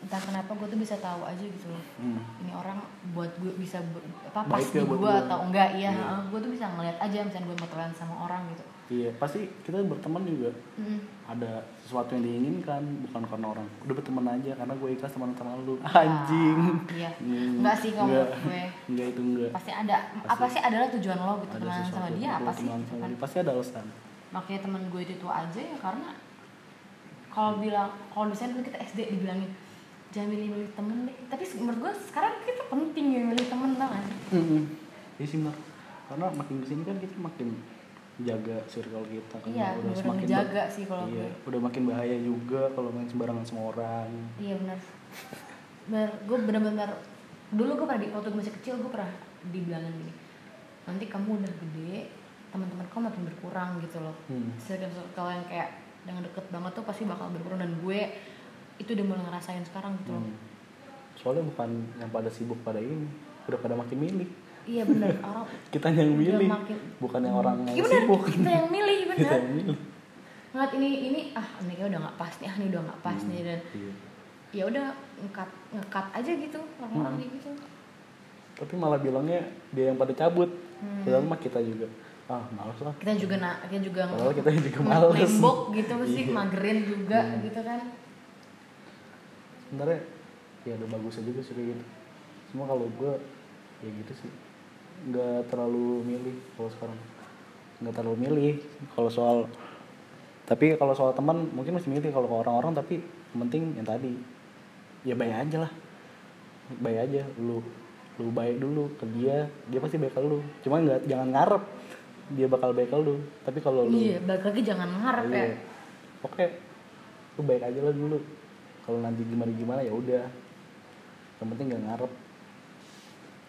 entah kenapa gue tuh bisa tahu aja gitu loh Hmm. ini orang buat gue bisa apa Baik pas ya di buat gue atau enggak iya Iya. gue tuh bisa ngeliat aja misalnya gue mau telan sama orang gitu iya pasti kita berteman juga. Mm. ada sesuatu yang diinginkan bukan karena orang. Udah berteman aja karena gue ikhlas teman sama lu anjing. Ah, iya. Hmm, enggak sih kalau enggak. gue. Enggak itu enggak. Pasti ada apa sih adalah tujuan lo gitu ada temenan sama dia apa sih? sama kan. dia, pasti ada alasan. Makanya temen gue itu tuh aja ya karena kalau bilang kalau misalnya dulu kita SD dibilangin jangan milih-milih temen deh. Tapi menurut gue sekarang kita penting ya milih temen tau gak sih? Iya sih benar. Karena makin ke sini kan kita makin jaga circle kita kan iya udah semakin ba- sih kalau iya, gue udah makin bahaya juga kalau main sembarangan sama orang. iya benar bener gue bener-bener dulu gue pernah di waktu gue masih kecil gue pernah dibilangin gini nanti kamu udah gede teman-teman kamu makin berkurang gitu loh Hmm. circle circle yang kayak yang deket banget tuh pasti bakal berkurang dan gue itu udah mulai ngerasain sekarang gitu loh Hmm. Soalnya bukan yang pada sibuk pada ini, udah pada makin milih. Iya bener orang Kita yang Udah milih, makin- bukan yang orang Iya yang bener, sibuk. kita yang milih *laughs* kita bener yang milih. ngeliat ini ini ah ini udah nggak pas nih ah ini udah nggak pas Hmm, nih dan iya. ya udah ngekat ngekat aja gitu orang-orang Hmm. gitu Tapi malah bilangnya dia yang pada cabut. Hmm. Padahal mah kita juga ah males lah. kita juga nak kita juga Padahal kita juga males. nembok gitu sih Iya. magerin juga Hmm. gitu kan sebenarnya ya ada bagusnya juga sih kayak gitu cuma kalau gue ya gitu sih nggak terlalu milih kalau sekarang nggak terlalu milih kalau soal tapi kalau soal teman mungkin masih milih kalau ke orang-orang tapi penting yang tadi ya baik aja lah baik aja lu lu baik dulu ke dia dia pasti baik ke lu cuma nggak jangan ngarep dia bakal baik ke lu tapi kalau lu iya balik lagi jangan ngarep ya Iya. Oke, lu baik aja lah dulu. Kalau nanti gimana gimana ya udah. Yang penting gak ngarep.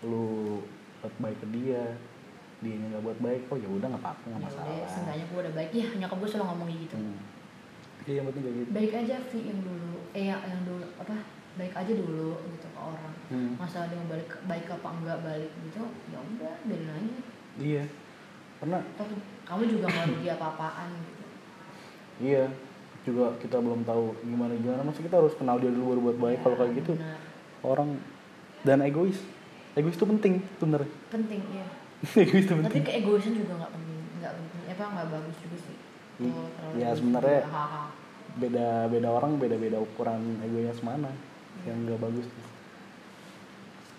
Lu buat baik ke dia, dia nggak buat baik, oh ya udah nggak apa-apa nggak ya masalah. udah seenggaknya gue udah baik. Ya nyokap gue selalu ngomong gitu. Hmm. Iya yang penting kayak gitu. baik aja Vi yang dulu. Eh yang, yang dulu apa baik aja dulu gitu ke orang. Hmm. masalah dia mau balik baik apa enggak balik gitu ya udah biarin aja. Iya, karena Toh kamu juga nggak rugi apa-apaan gitu. Iya. Juga kita belum tahu gimana gimana masa kita harus kenal dia dulu baru buat baik. Ya, kalau kayak gitu benar. orang dan egois egois itu penting sebenarnya. Penting ya *laughs* egois itu tapi penting. keegoisan juga nggak penting nggak penting. Apa nggak bagus juga sih. Hmm. Terlalu Ya, sebenarnya- beda beda orang beda beda ukuran egonya semana yang nggak bagus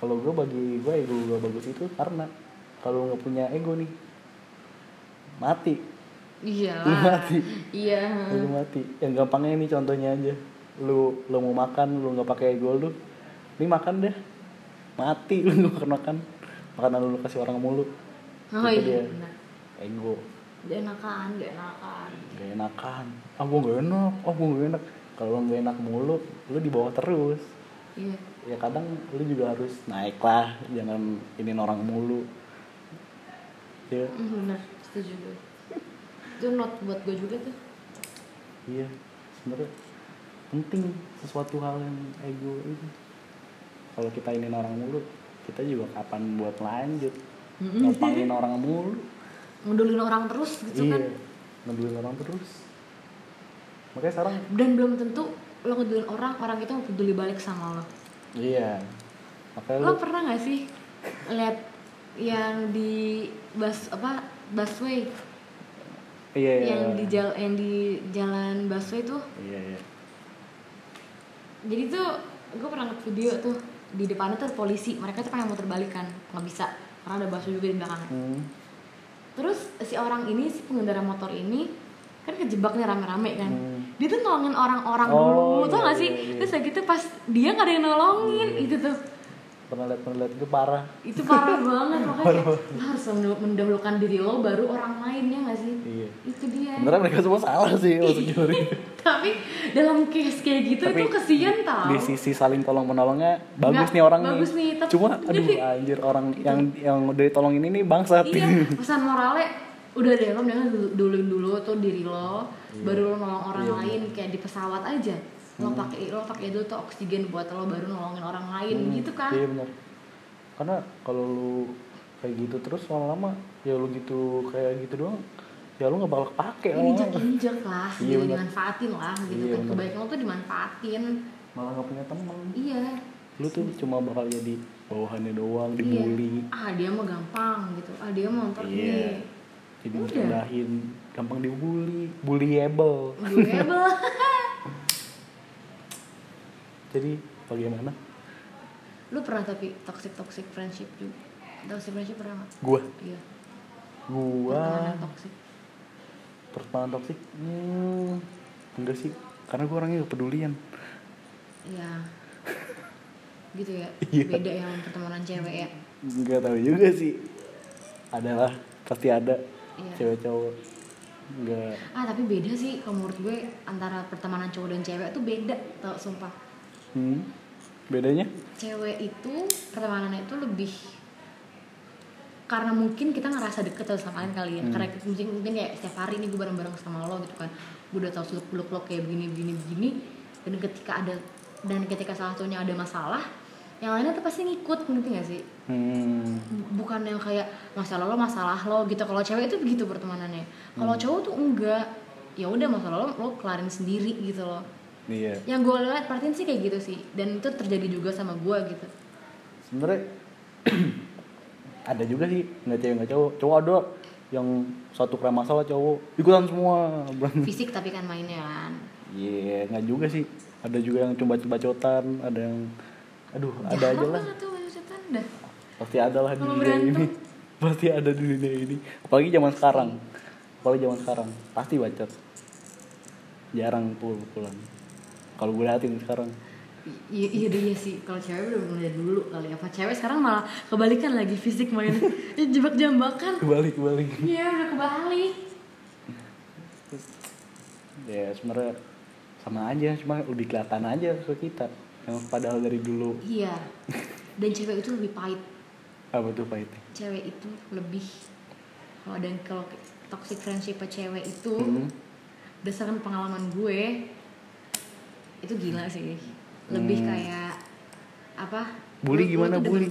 kalau gue bagi gue ego gue bagus itu karena kalau nggak punya ego nih mati. Iya mati. Iya. Lu mati. Yang gampangnya ini contohnya aja. Lu lu mau makan lu nggak pakai ego lu ini makan deh mati lu nggak makan makan makanan lu kasih orang mulu. Oh Itu iya dia. ego. Gak enakan gak enakan. Gak enakan. Ah gue gak enak. Ah gue gak enak. Kalau lu gak enak mulu lu di bawah terus. Iya. Ya kadang lu juga harus naik lah jangan ini orang mulu. Ya benar. Setuju gue itu not buat gue juga tuh. Iya. Sebenarnya penting sesuatu hal yang ego itu kalau kita ini orang mulu kita juga kapan buat lanjut? Ngopangin orang mulu. Ngundulin orang terus gitu iya kan. ngedulin orang terus. Makanya sekarang dan belum tentu lo ngedulin orang orang itu mau peduli balik sama lo. Iya. Makanya lu lo pernah gak sih lihat yang di bus apa busway? Iya iya. Yang di jal yang di jalan busway tuh? Iya iya. Jadi tuh gue pernah ngeliat video tuh di depannya tuh polisi. Mereka tuh pengen muter balik kan. Nggak bisa. Karena ada busway juga di belakangnya. Hmm. terus si orang ini si pengendara motor ini kan kejebak nih rame-rame kan. Hmm. dia tuh nolongin orang-orang Oh, dulu. Tau iya, gak sih? iya, iya. terus kayak gitu pas dia gak ada yang nolongin itu tuh pernah lihat pernah lihat itu parah. Itu parah *laughs* banget makanya lo harus mendahulukan diri lo baru orang lain ya gak sih? Iya. Itu dia. Sebenarnya mereka semua salah sih maksudnya *laughs* tapi dalam case kayak gitu Tapi itu kesian tau. di sisi saling tolong menolongnya bagus Nggak, nih orang bagus nih, tapi- cuma aduh anjir orang yang yang udah ditolongin ini bangsat. Iya *laughs* pesan moralnya udah deh lo mendingan dulu dulu tuh diri lo baru lo nolong orang Iya, lain kayak di pesawat aja lo pakai lo pakai dulu tuh oksigen buat lo baru nolongin orang lain Hmm, gitu kan? iya benar. Karena kalau lu kayak gitu terus lama-lama ya lu gitu kayak gitu doang ya lu nggak bakal kepake injek lama-lama. injek lah Iya, benar. dimanfaatin lah gitu Iya, kan. kebaikan lo tuh dimanfaatin. Malah nggak punya teman iya. Lu tuh cuma bakal jadi bawahannya doang iya. dibully. Ah dia mah gampang gitu. Ah dia mah ntar Iya. jadi Udah. direndahin gampang dibully. Bullyable. Hebel *laughs* jadi bagaimana? Lu pernah tapi toxic toxic friendship juga toxic friendship pernah nggak? Gua? Iya. Gua? Pertemanan toxic. Pertemanan toksik hmm, enggak sih. Karena gua orangnya gak pedulian. Iya. *laughs* gitu ya. Iya. Beda yang pertemanan cewek ya. nggak tahu juga sih. Adalah pasti ada Iya. cewek cowok. Nggak. Ah, tapi beda sih. Kalau menurut gue antara pertemanan cowok dan cewek tuh beda, tau sumpah. Hmm, bedanya? Cewek itu pertemanannya itu lebih karena mungkin kita ngerasa deket sama kalian kali ya. Hmm. karena mungkin mungkin kayak setiap hari ini gue bareng-bareng sama lo gitu kan. Gue udah tahu seluk beluk lo kayak begini begini begini. Dan ketika ada dan ketika salah satunya ada masalah yang lainnya tuh pasti ngikut ngerti gak sih? Hmm, bukan yang kayak masalah lo masalah lo gitu. Kalau cewek itu begitu pertemanannya. Kalau cowok tuh enggak. Ya udah masalah lo lo kelarin sendiri gitu loh iya. Yang gue lihat perhatiin sih kayak gitu sih. Dan itu terjadi juga sama gue gitu. Sebenarnya *clears throat* ada juga sih nggak cewek nggak cowok. Cowok ada yang satu kena masalah cowok. Ikutan semua *laughs* fisik tapi kan mainnya kan. Iya nggak juga sih. Ada juga yang coba bacotan ada yang aduh ada aja lah. tuh dah. Pasti ada lah di dunia ini. *laughs* pasti ada di dunia ini. Apalagi zaman sekarang. Apalagi zaman sekarang. Pasti bacot. Jarang pukulan kalau gue liatin sekarang Iya, iya deh iya sih. Kalau cewek udah mulai dulu kali apa cewek sekarang malah kebalikan lagi fisik main ya, *laughs* jebak jambakan. kebalik kebalik Iya udah kebalik. ya sebenarnya sama aja cuma lebih kelihatan aja ke kita yang padahal dari dulu Iya. Dan cewek itu lebih pahit. apa tuh pahitnya Cewek itu lebih kalau ada kalau toxic friendship cewek itu Hmm. berdasarkan pengalaman gue itu gila sih. Lebih Hmm. kayak apa? Bully gimana, bully?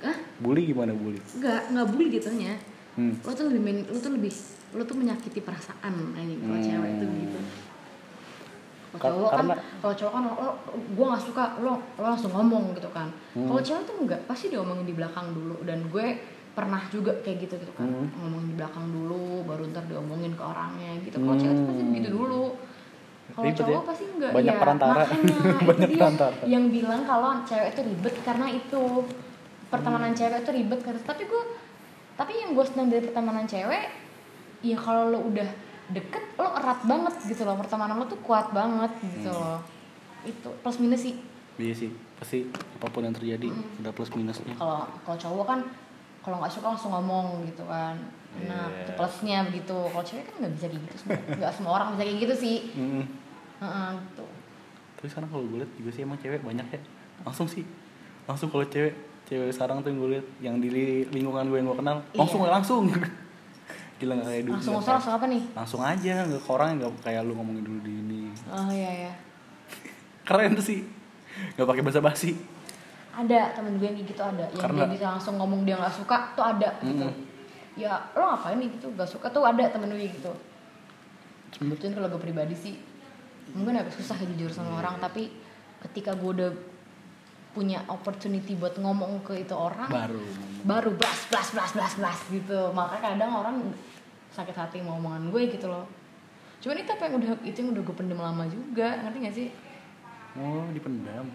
Hah? bully gimana bully Enggak, enggak bully gitunya. hmm. Lo tuh lebih main- lo tuh lebih lo tuh menyakiti perasaan ini kalau Hmm. cewek itu gitu. Kalau Ka- cowok kan, kalau cowok kan lo, gue nggak suka lo lo langsung ngomong gitu kan. Hmm. Kalau cewek tuh enggak, pasti diomongin di belakang dulu dan gue pernah juga kayak gitu gitu kan Hmm. ngomongin di belakang dulu baru ntar diomongin ke orangnya gitu kalau cewek tuh pasti Hmm. begitu dulu kalau cowok ya? pasti enggak Banyak ya, perantara. makanya Banyak *laughs* itu dia perantara. yang bilang kalau cewek itu ribet karena itu. Pertemanan cewek itu ribet karena tapi gue tapi yang gue senang dari pertemanan cewek ya kalau lo udah deket lo erat banget gitu loh. Pertemanan lo tuh kuat banget gitu loh. Itu plus minus sih. Iya sih. Pasti apa pun yang terjadi ada plus minusnya. Kalau kalau cowok kan kalau nggak suka langsung ngomong gitu kan. Nah Iya. itu plusnya begitu. Kalau cewek kan nggak bisa kayak gitu semua. Nggak semua orang bisa kayak gitu sih. Mm-mm. Heeh, gitu. Tapi sekarang kalau gue lihat juga sih emang cewek banyak ya langsung sih. Langsung kalau cewek cewek sekarang tuh yang gue lihat yang di li- lingkungan gue yang gue kenal langsung Iya. langsung *laughs* gila nggak kayak dulu langsung kayak- langsung apa nih? Langsung aja nggak ke orang nggak kayak lu ngomongin dulu di ini. Oh iya ya *laughs* keren tuh sih. Nggak pakai basa basi ada temen gue yang gitu ada. Yang Karena- dia bisa langsung ngomong dia nggak suka tuh ada gitu. Mm-mm. ya lo ngapain nih gitu? Gak suka tuh ada temen gue gitu. Kebetulan kalau gue pribadi sih mungkin agak susah ya jujur sama orang tapi ketika gue udah punya opportunity buat ngomong ke itu orang baru. baru blas blas blas blas blas gitu. Makanya kadang orang sakit hati mau omongan gue gitu loh. Cuman itu apa yang udah itu yang udah gue pendem lama juga ngerti gak sih? Oh dipendam.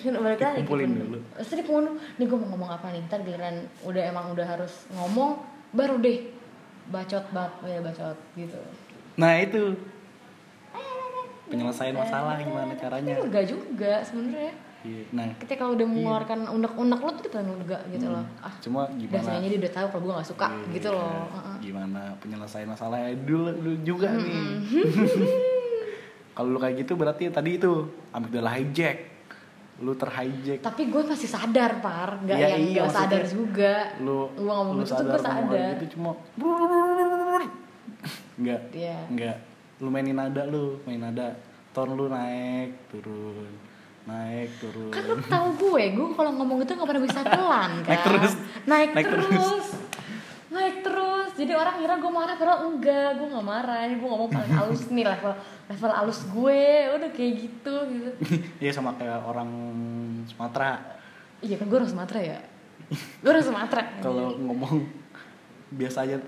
Balik lagi Dikumpulin dulu. Terus dikumpulin nih gue mau ngomong apa nih? Ntar giliran udah emang udah harus ngomong baru deh. Bacot banget ya bacot gitu. Nah itu penyelesaian masalah gimana caranya. lega juga sebenarnya. Iya. nah ketika udah mengeluarkan unek-unek lo tuh kita lega gitu loh. Ah cuma gimana sayangnya dia udah tahu kalau gue gak suka Iya, gitu loh. gimana penyelesaian masalahnya dulu, dulu juga nih. *laughs* kalau lu kayak gitu berarti tadi itu amigdala hijack. Lu terhijack. Tapi gue masih sadar par. Nggak Iya, yang iya, nggak sadar juga. lu Gua ngomong lu gitu tuh gue sadar. gitu cuma *laughs* enggak Iya. enggak lu mainin nada lu main nada ton lu naik turun naik turun. Kan lu tahu gue gue kalau ngomong itu nggak pernah bisa *laughs* pelan kan? Naik terus. naik, Naik terus. terus. naik terus. Jadi orang kira gue marah padahal enggak. Gue nggak marah. Ini gue ngomong paling *laughs* halus nih level level halus gue. Udah kayak gitu gitu. *laughs* Iya sama kayak orang Sumatera. Iya kan gue orang Sumatera ya. Gue orang Sumatera. Kalau ngomong biasa aja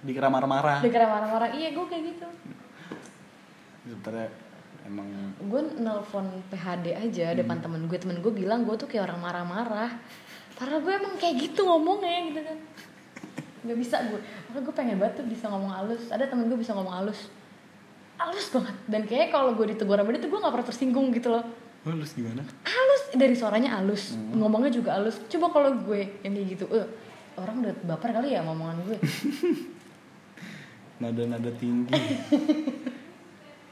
dikira marah-marah. Dikira marah-marah. Iya gue kayak gitu sebenarnya emang gue nelpon PHD aja depan temen gue temen gue bilang gue tuh kayak orang marah-marah. Karena gue emang kayak gitu ngomongnya gitu kan. Nggak bisa gue makanya gue pengen banget tuh bisa ngomong halus. Ada temen gue bisa ngomong halus. Halus banget. Dan kayaknya kalau gue ditegur sama dia tuh gue nggak pernah tersinggung gitu loh. Halus gimana? Halus. Dari suaranya halus. Ngomongnya juga halus. Coba kalau gue yang kayak gitu eh orang udah baper kali ya sama omongan gue. *laughs* Nada-nada tinggi *laughs*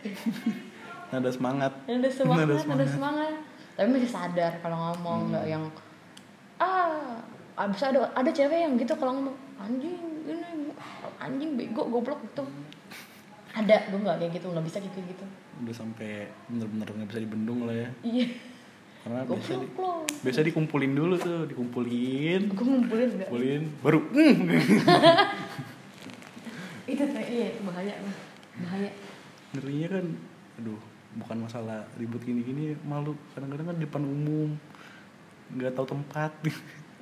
*laughs* nada semangat. Ada semangat Nada ada semangat. semangat. Tapi masih sadar kalau ngomong nggak yang ah abis ada ada cewek yang gitu kalau ngomong anjing ini anjing bego goblok gitu. *laughs* Ada gue nggak kayak gitu nggak bisa kayak gitu. Udah sampai bener-bener nggak bisa dibendung lah ya. Iya. Karena biasa di, biasa dikumpulin dulu tuh dikumpulin. Gue ngumpulin nggak? Kumpulin baru mm. *laughs* itu tuh iya bahaya bahaya ngerinya kan aduh bukan masalah ribut gini-gini malu. Kadang-kadang kan di depan umum nggak tahu tempat.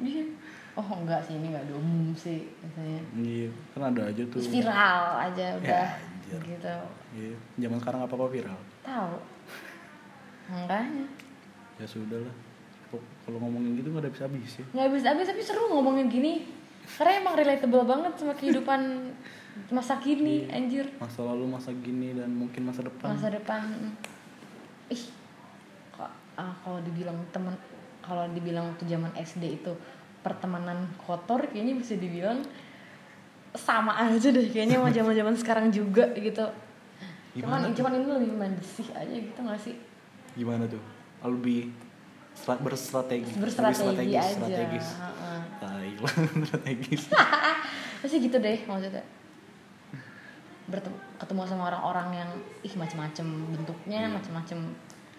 Iya. Oh enggak sih ini nggak ada umum sih biasanya. Iya kan ada aja tuh. Viral aja udah anjir. gitu. Iya zaman sekarang apa apa viral? Tahu. Makanya. Ya sudah lah kalau ngomongin gitu nggak ada bisa habis ya. Nggak bisa habis tapi seru ngomongin gini. Karena emang relatable banget sama kehidupan *laughs* masa kini anjir. Masa lalu masa gini dan mungkin masa depan. Masa depan ih kok ah, kalau dibilang teman kalau dibilang waktu zaman SD itu pertemanan kotor kayaknya bisa dibilang sama aja deh kayaknya sama zaman zaman sekarang juga gitu. Gimana cuman tuh? cuman ini lebih bersih aja gitu gak sih? Gimana tuh? Lebih stra- berstrategi berstrategi lebih aja strategis. Tai *laughs* lah, strategis *laughs* pasti gitu deh maksudnya bertemu ketemu sama orang-orang yang ih macem-macem bentuknya Iya. macem-macem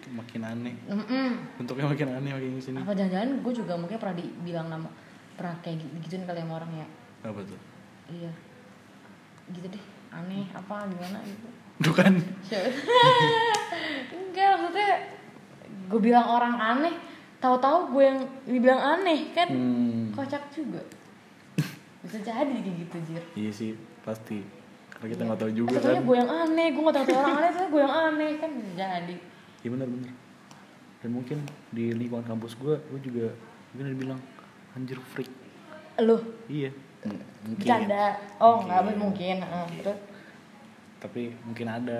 makin aneh. Mm-mm. bentuknya makin aneh makin ke sini apa jangan-jangan gue juga mungkin pernah dibilang nama pernah kayak gitu gituin kali sama orang ya. Apa tuh? Iya. Gitu deh aneh apa gimana gitu. Tuh kan. *laughs* Enggak maksudnya gue bilang orang aneh tahu-tahu gue yang dibilang aneh kan? Hmm, kocak juga. *laughs* Bisa jadi kayak gitu jir. Iya sih pasti karena kita Iya. nggak tahu juga taunya kan. gue yang aneh gue nggak tahu orang aneh tapi gue yang aneh. Kan jadi iya benar benar. Dan mungkin di lingkungan kampus gue gue juga mungkin ada bilang anjir freak. Lu? Iya. M- mungkin. Bercanda. Oh nggak Mungkin. mungkin Heeh, terus tapi mungkin ada.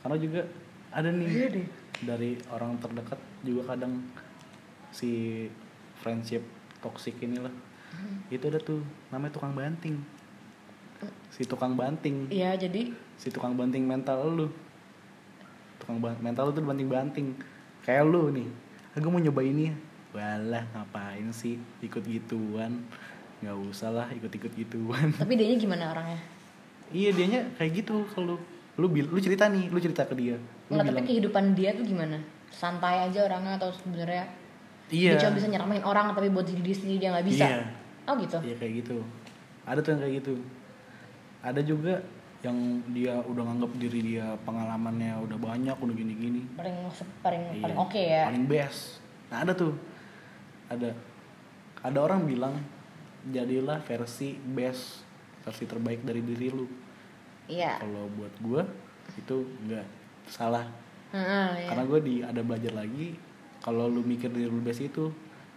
Karena juga ada nih Iya deh. dari orang terdekat juga kadang si friendship toxic inilah. Hmm. itu ada tuh namanya tukang banting si tukang banting. Iya jadi si tukang banting mental lu. Tukang ban- mental lu tuh banting banting. Kayak lu nih. Aku mau nyoba ini ya. Walah ngapain sih? Ikut gituan. Nggak usah lah ikut-ikut gituan. Tapi dia gimana orangnya? Iya dianya kayak gitu kalau lu bil lu cerita nih lu cerita ke dia. Lu Nggak, tapi bilang kehidupan dia tuh gimana? Santai aja orangnya atau sebenarnya iya. dia cuma bisa nyeramain orang tapi buat diri sendiri dia nggak bisa? Iya. oh gitu? Iya kayak gitu. Ada tuh yang kayak gitu ada juga yang dia udah nganggap diri dia pengalamannya udah banyak udah gini-gini. Paling paling Iya. paling oke ya. paling best. Nah ada tuh. Ada. Ada orang bilang jadilah versi best versi terbaik dari diri lu. Iya. Kalau buat gua itu enggak salah. Heeh, iya. karena gue di ada belajar lagi kalau lu mikir diri lu best itu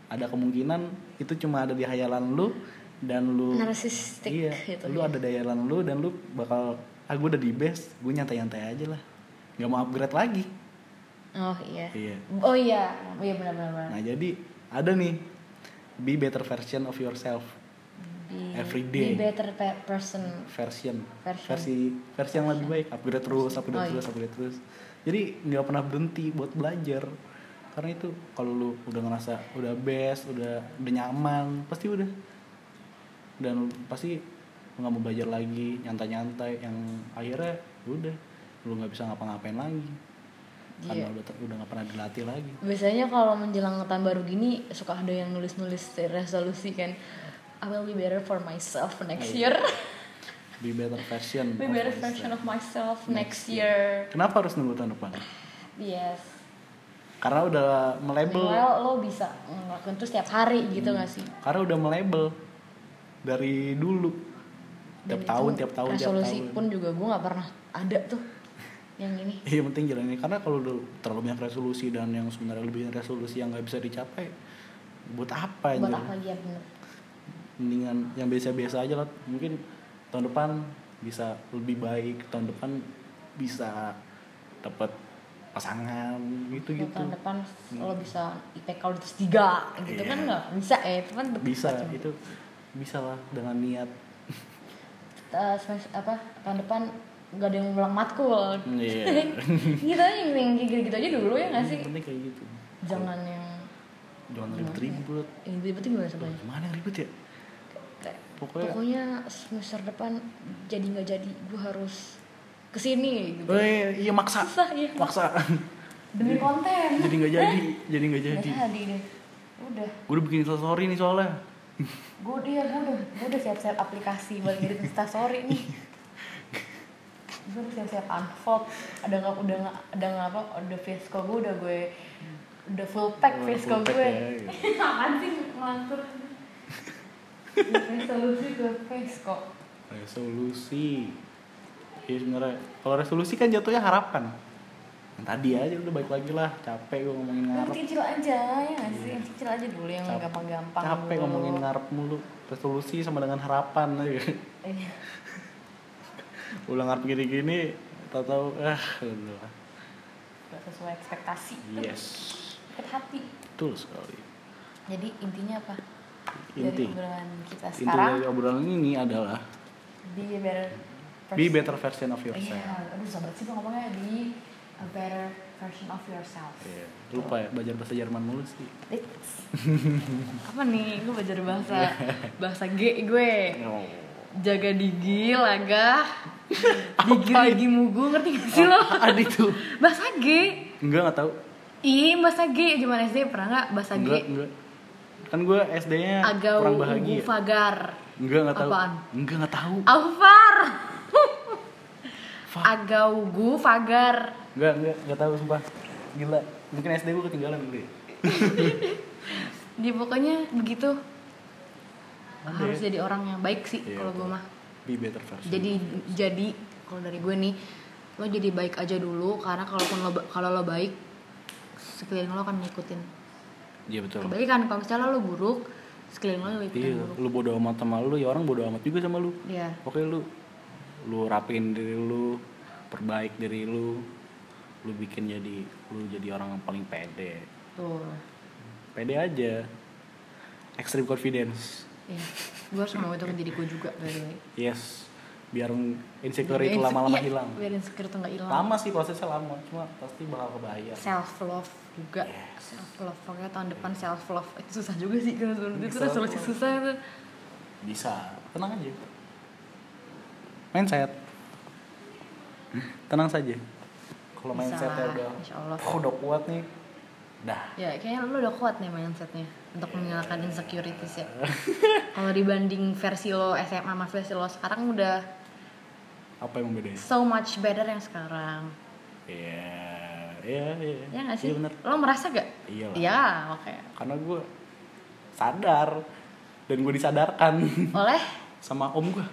ada kemungkinan itu cuma ada di hayalan lu dan lu narsistik iya gitu lu ada di hayalan lu dan lu bakal ah gue udah di best gue nyantai-nyantai aja lah. Nggak mau upgrade lagi. Oh iya. Iya. Oh iya. Oh iya benar benar benar. Nah jadi ada nih be better version of yourself Be- every day. be better pe- person. Version, Version. versi versi yang lebih baik. Upgrade terus upgrade Oh, terus iya. upgrade terus. Jadi nggak pernah berhenti buat belajar. Karena itu kalau lu udah ngerasa udah best udah udah nyaman pasti udah dan pasti lu nggak mau belajar lagi nyantai-nyantai yang akhirnya udah lu nggak bisa ngapa-ngapain lagi. Karena Iya. udah udah nggak pernah dilatih lagi. Biasanya kalau menjelang tahun baru gini suka ada yang nulis-nulis resolusi kan. I will be better for myself next Iya. year. Be better version be of better myself. version of myself Next next year. kenapa harus nunggu tahun depan? Yes. Karena udah melabel well lo bisa ngelakuin itu setiap hari gitu Hmm. gak sih? Karena udah melabel dari dulu. Tiap tahun tiap tahun tiap resolusi tahun. pun juga gue nggak pernah ada tuh yang ini. Iya penting jalan ini karena kalau udah terlalu banyak resolusi dan yang sebenarnya lebih resolusi yang nggak bisa dicapai buat apa buat apa ya bener. Mendingan yang biasa-biasa aja lah. Mungkin tahun depan bisa lebih baik. Tahun depan bisa dapat pasangan gitu gitu tahun depan lo bisa IPK lo terus tiga gitu Iya. kan nggak? Bisa ya itu kan bisa itu bisa lah dengan niat. Eh, semester- apa tahun depan nggak ada yang ngulang matkul. Iya. *laughs* gitu aja yang gitu gitu aja dulu ya nggak sih? Penting kayak gitu. Jangan yang jangan ribet-ribet yang ribet gimana sebenarnya? gimana yang ribet ya? Pokoknya pokoknya semester depan jadi nggak jadi gue harus ke sini gitu. Eh iya maksa. Susah ya maksa. *laughs* Demi konten. jadi nggak jadi *laughs* jadi nggak jadi. jadi deh. Udah. Gue udah bikin story nih soalnya gue dia gue udah gue udah siap-siap aplikasi buat ngirim instastory nih. Gue udah siap-siap unfold. Ada nggak udah nggak ada nggak apa udah Vesco gue udah gue udah full pack Oh, pack gue. ya, iya. *laughs* apaan sih ngelantur? Resolusi ke Vesco resolusi. Iya sebenarnya. Kalau resolusi kan jatuhnya harapan tadi aja udah baik lagi lah. Capek gue ngomongin yang ngarep. kecil aja ya nggak sih? Yang kecil aja dulu yang gampang-gampang capek dulu. ngomongin ngarep mulu. Resolusi sama dengan harapan aja. Iya. *laughs* udah ngarep gini-gini tahu-tahu ah udah Gak sesuai ekspektasi. Yes. Tapi sakit hati. Betul sekali. Jadi intinya apa? Inti. dari obrolan kita inti sekarang. dari obrolan ini adalah be better be person. better version of Iya, yourself aduh sahabat sih tuh ngomongnya be a better version of yourself. Iya. lupa ya belajar bahasa Jerman mulu sih It's- *laughs* apa nih? Gue belajar bahasa bahasa G gue. oh. Jaga digi, laga, *laughs* digi digi mugu, ngerti gak sih lo? ada itu Bahasa G. enggak nggak tahu Ih, bahasa G zaman SD pernah nggak bahasa G? enggak enggak kan gue SD-nya Agau kurang bahagia fagar. enggak nggak tahu Apaan? enggak nggak tahu Alvar. Agaugu fagar. enggak enggak nggak tahu sumpah gila mungkin SD gue ketinggalan dulu ya *laughs* Dia pokoknya begitu. Ada Harus ya? jadi orang yang baik sih Iya, kalau gue mah. be better version jadi jadi kalau dari gue nih lo jadi baik aja dulu karena kalaupun lo kalau lo baik sekeliling lo akan ngikutin iya betul kebalikan kalau misalnya lo buruk sekeliling lo ngikutin iya buruk lu bodo amat sama lu ya orang bodo amat juga sama lu Iya. oke lu lu rapiin diri lu perbaik diri lu lu bikin jadi lu jadi orang yang paling pede. Tuh pede aja. Extreme confidence. Iya. Gue harus ngomong itu ke diri gue juga way. Yes. Biar insecure itu lama-lama iya, hilang. Biar insecure itu nggak hilang. Lama sih prosesnya lama cuma pasti bakal kebayar self love juga. Yes. self love pokoknya tahun depan self love itu susah juga sih kalau itu love. susah tuh bisa. Tenang aja mindset tenang saja kalau mindsetnya udah oh, udah kuat nih dah Ya, kayaknya lo udah kuat nih mindsetnya untuk menghilangkan insecurities ya. *laughs* Kalau dibanding versi lo SMA sama versi lo sekarang udah apa yang membedain so much better yang sekarang. iya iya iya Ya nggak sih? iya bener Lo merasa gak? Iya lah. Iya, oke. karena gue sadar dan gue disadarkan Oleh? sama om gue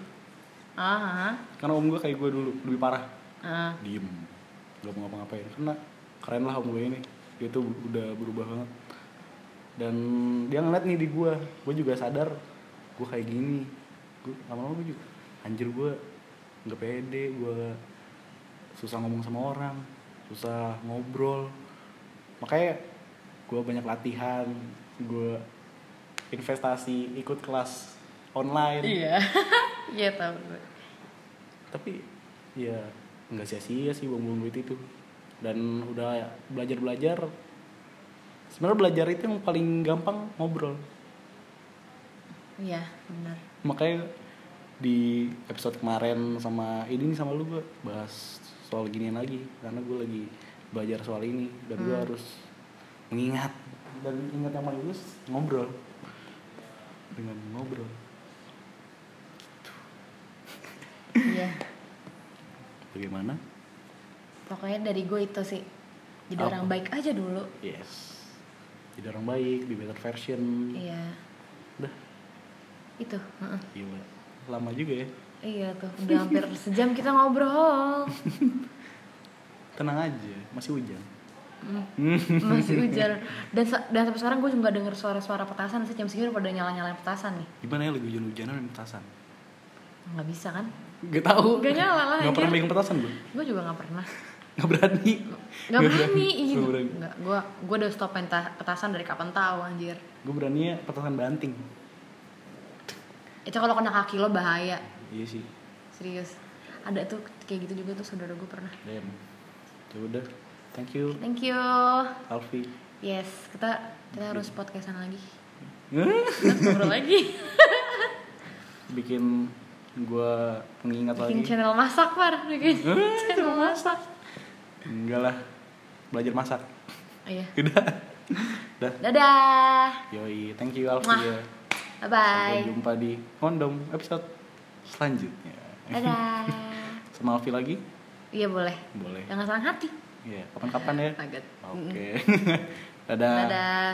Ah, karena om gue kayak gue dulu lebih parah. Ah, diem. Gak mau ngapa-ngapain. Karena keren lah om gue ini. Dia tuh udah berubah banget. Dan dia ngeliat nih di gue gue juga sadar gue kayak gini. Gue lama-lama gue juga anjir gue nggak pede gue susah ngomong sama orang susah ngobrol. Makanya gue banyak latihan gue investasi ikut kelas online iya. *laughs* Iya tahu gue. tapi ya nggak sia-sia sih buang-buang duit itu dan udah belajar belajar sebenarnya belajar itu yang paling gampang ngobrol Iya, benar. makanya di episode kemarin sama ini nih sama lu gue bahas soal ginian lagi karena gue lagi belajar soal ini dan gue Hmm. harus mengingat dan ingat yang paling bagus ngobrol dengan ngobrol Iya. Bagaimana Pokoknya dari gue itu sih. Jadi Apa? orang baik aja dulu. yes jadi orang baik be better version Iya. udah Itu, heeh. Gila. Lama juga ya. Iya tuh, udah hampir sejam kita ngobrol. *laughs* Tenang aja, masih hujan. Hmm, masih hujan dan dan sampai sekarang gue juga denger suara-suara petasan sih jam segini udah nyala nyalain petasan nih Gimana ya lagi hujan-hujanan petasan? nggak bisa kan Gak tahu. Gak nyala lah, Gak pernah megang petasan gue. gue juga nggak pernah Gak berani. nggak berani iya Gak berani. nggak gue gue udah stop main petasan dari kapan tahu anjir Gue berani ya petasan banting. itu kalau kena kaki lo bahaya Iya sih. serius ada tuh kayak gitu juga tuh saudara gue pernah Damn. Ya udah. Thank you, thank you Alfi. yes kita kita harus podcastan lagi kita ngobrol lagi *laughs* Bikin gue mengingat bikin lagi. channel masak par bikin channel masak Enggak lah. Belajar masak. oh, iya *laughs* Udah. Udah. dadah Yoi, thank you Alfi Mwah. ya. bye bye Sampai jumpa di kondom episode selanjutnya. dadah *laughs* Sama Alfi lagi? iya boleh Boleh. jangan salah hati Iya, kapan-kapan ya. Oke. *laughs* Dadah. dadah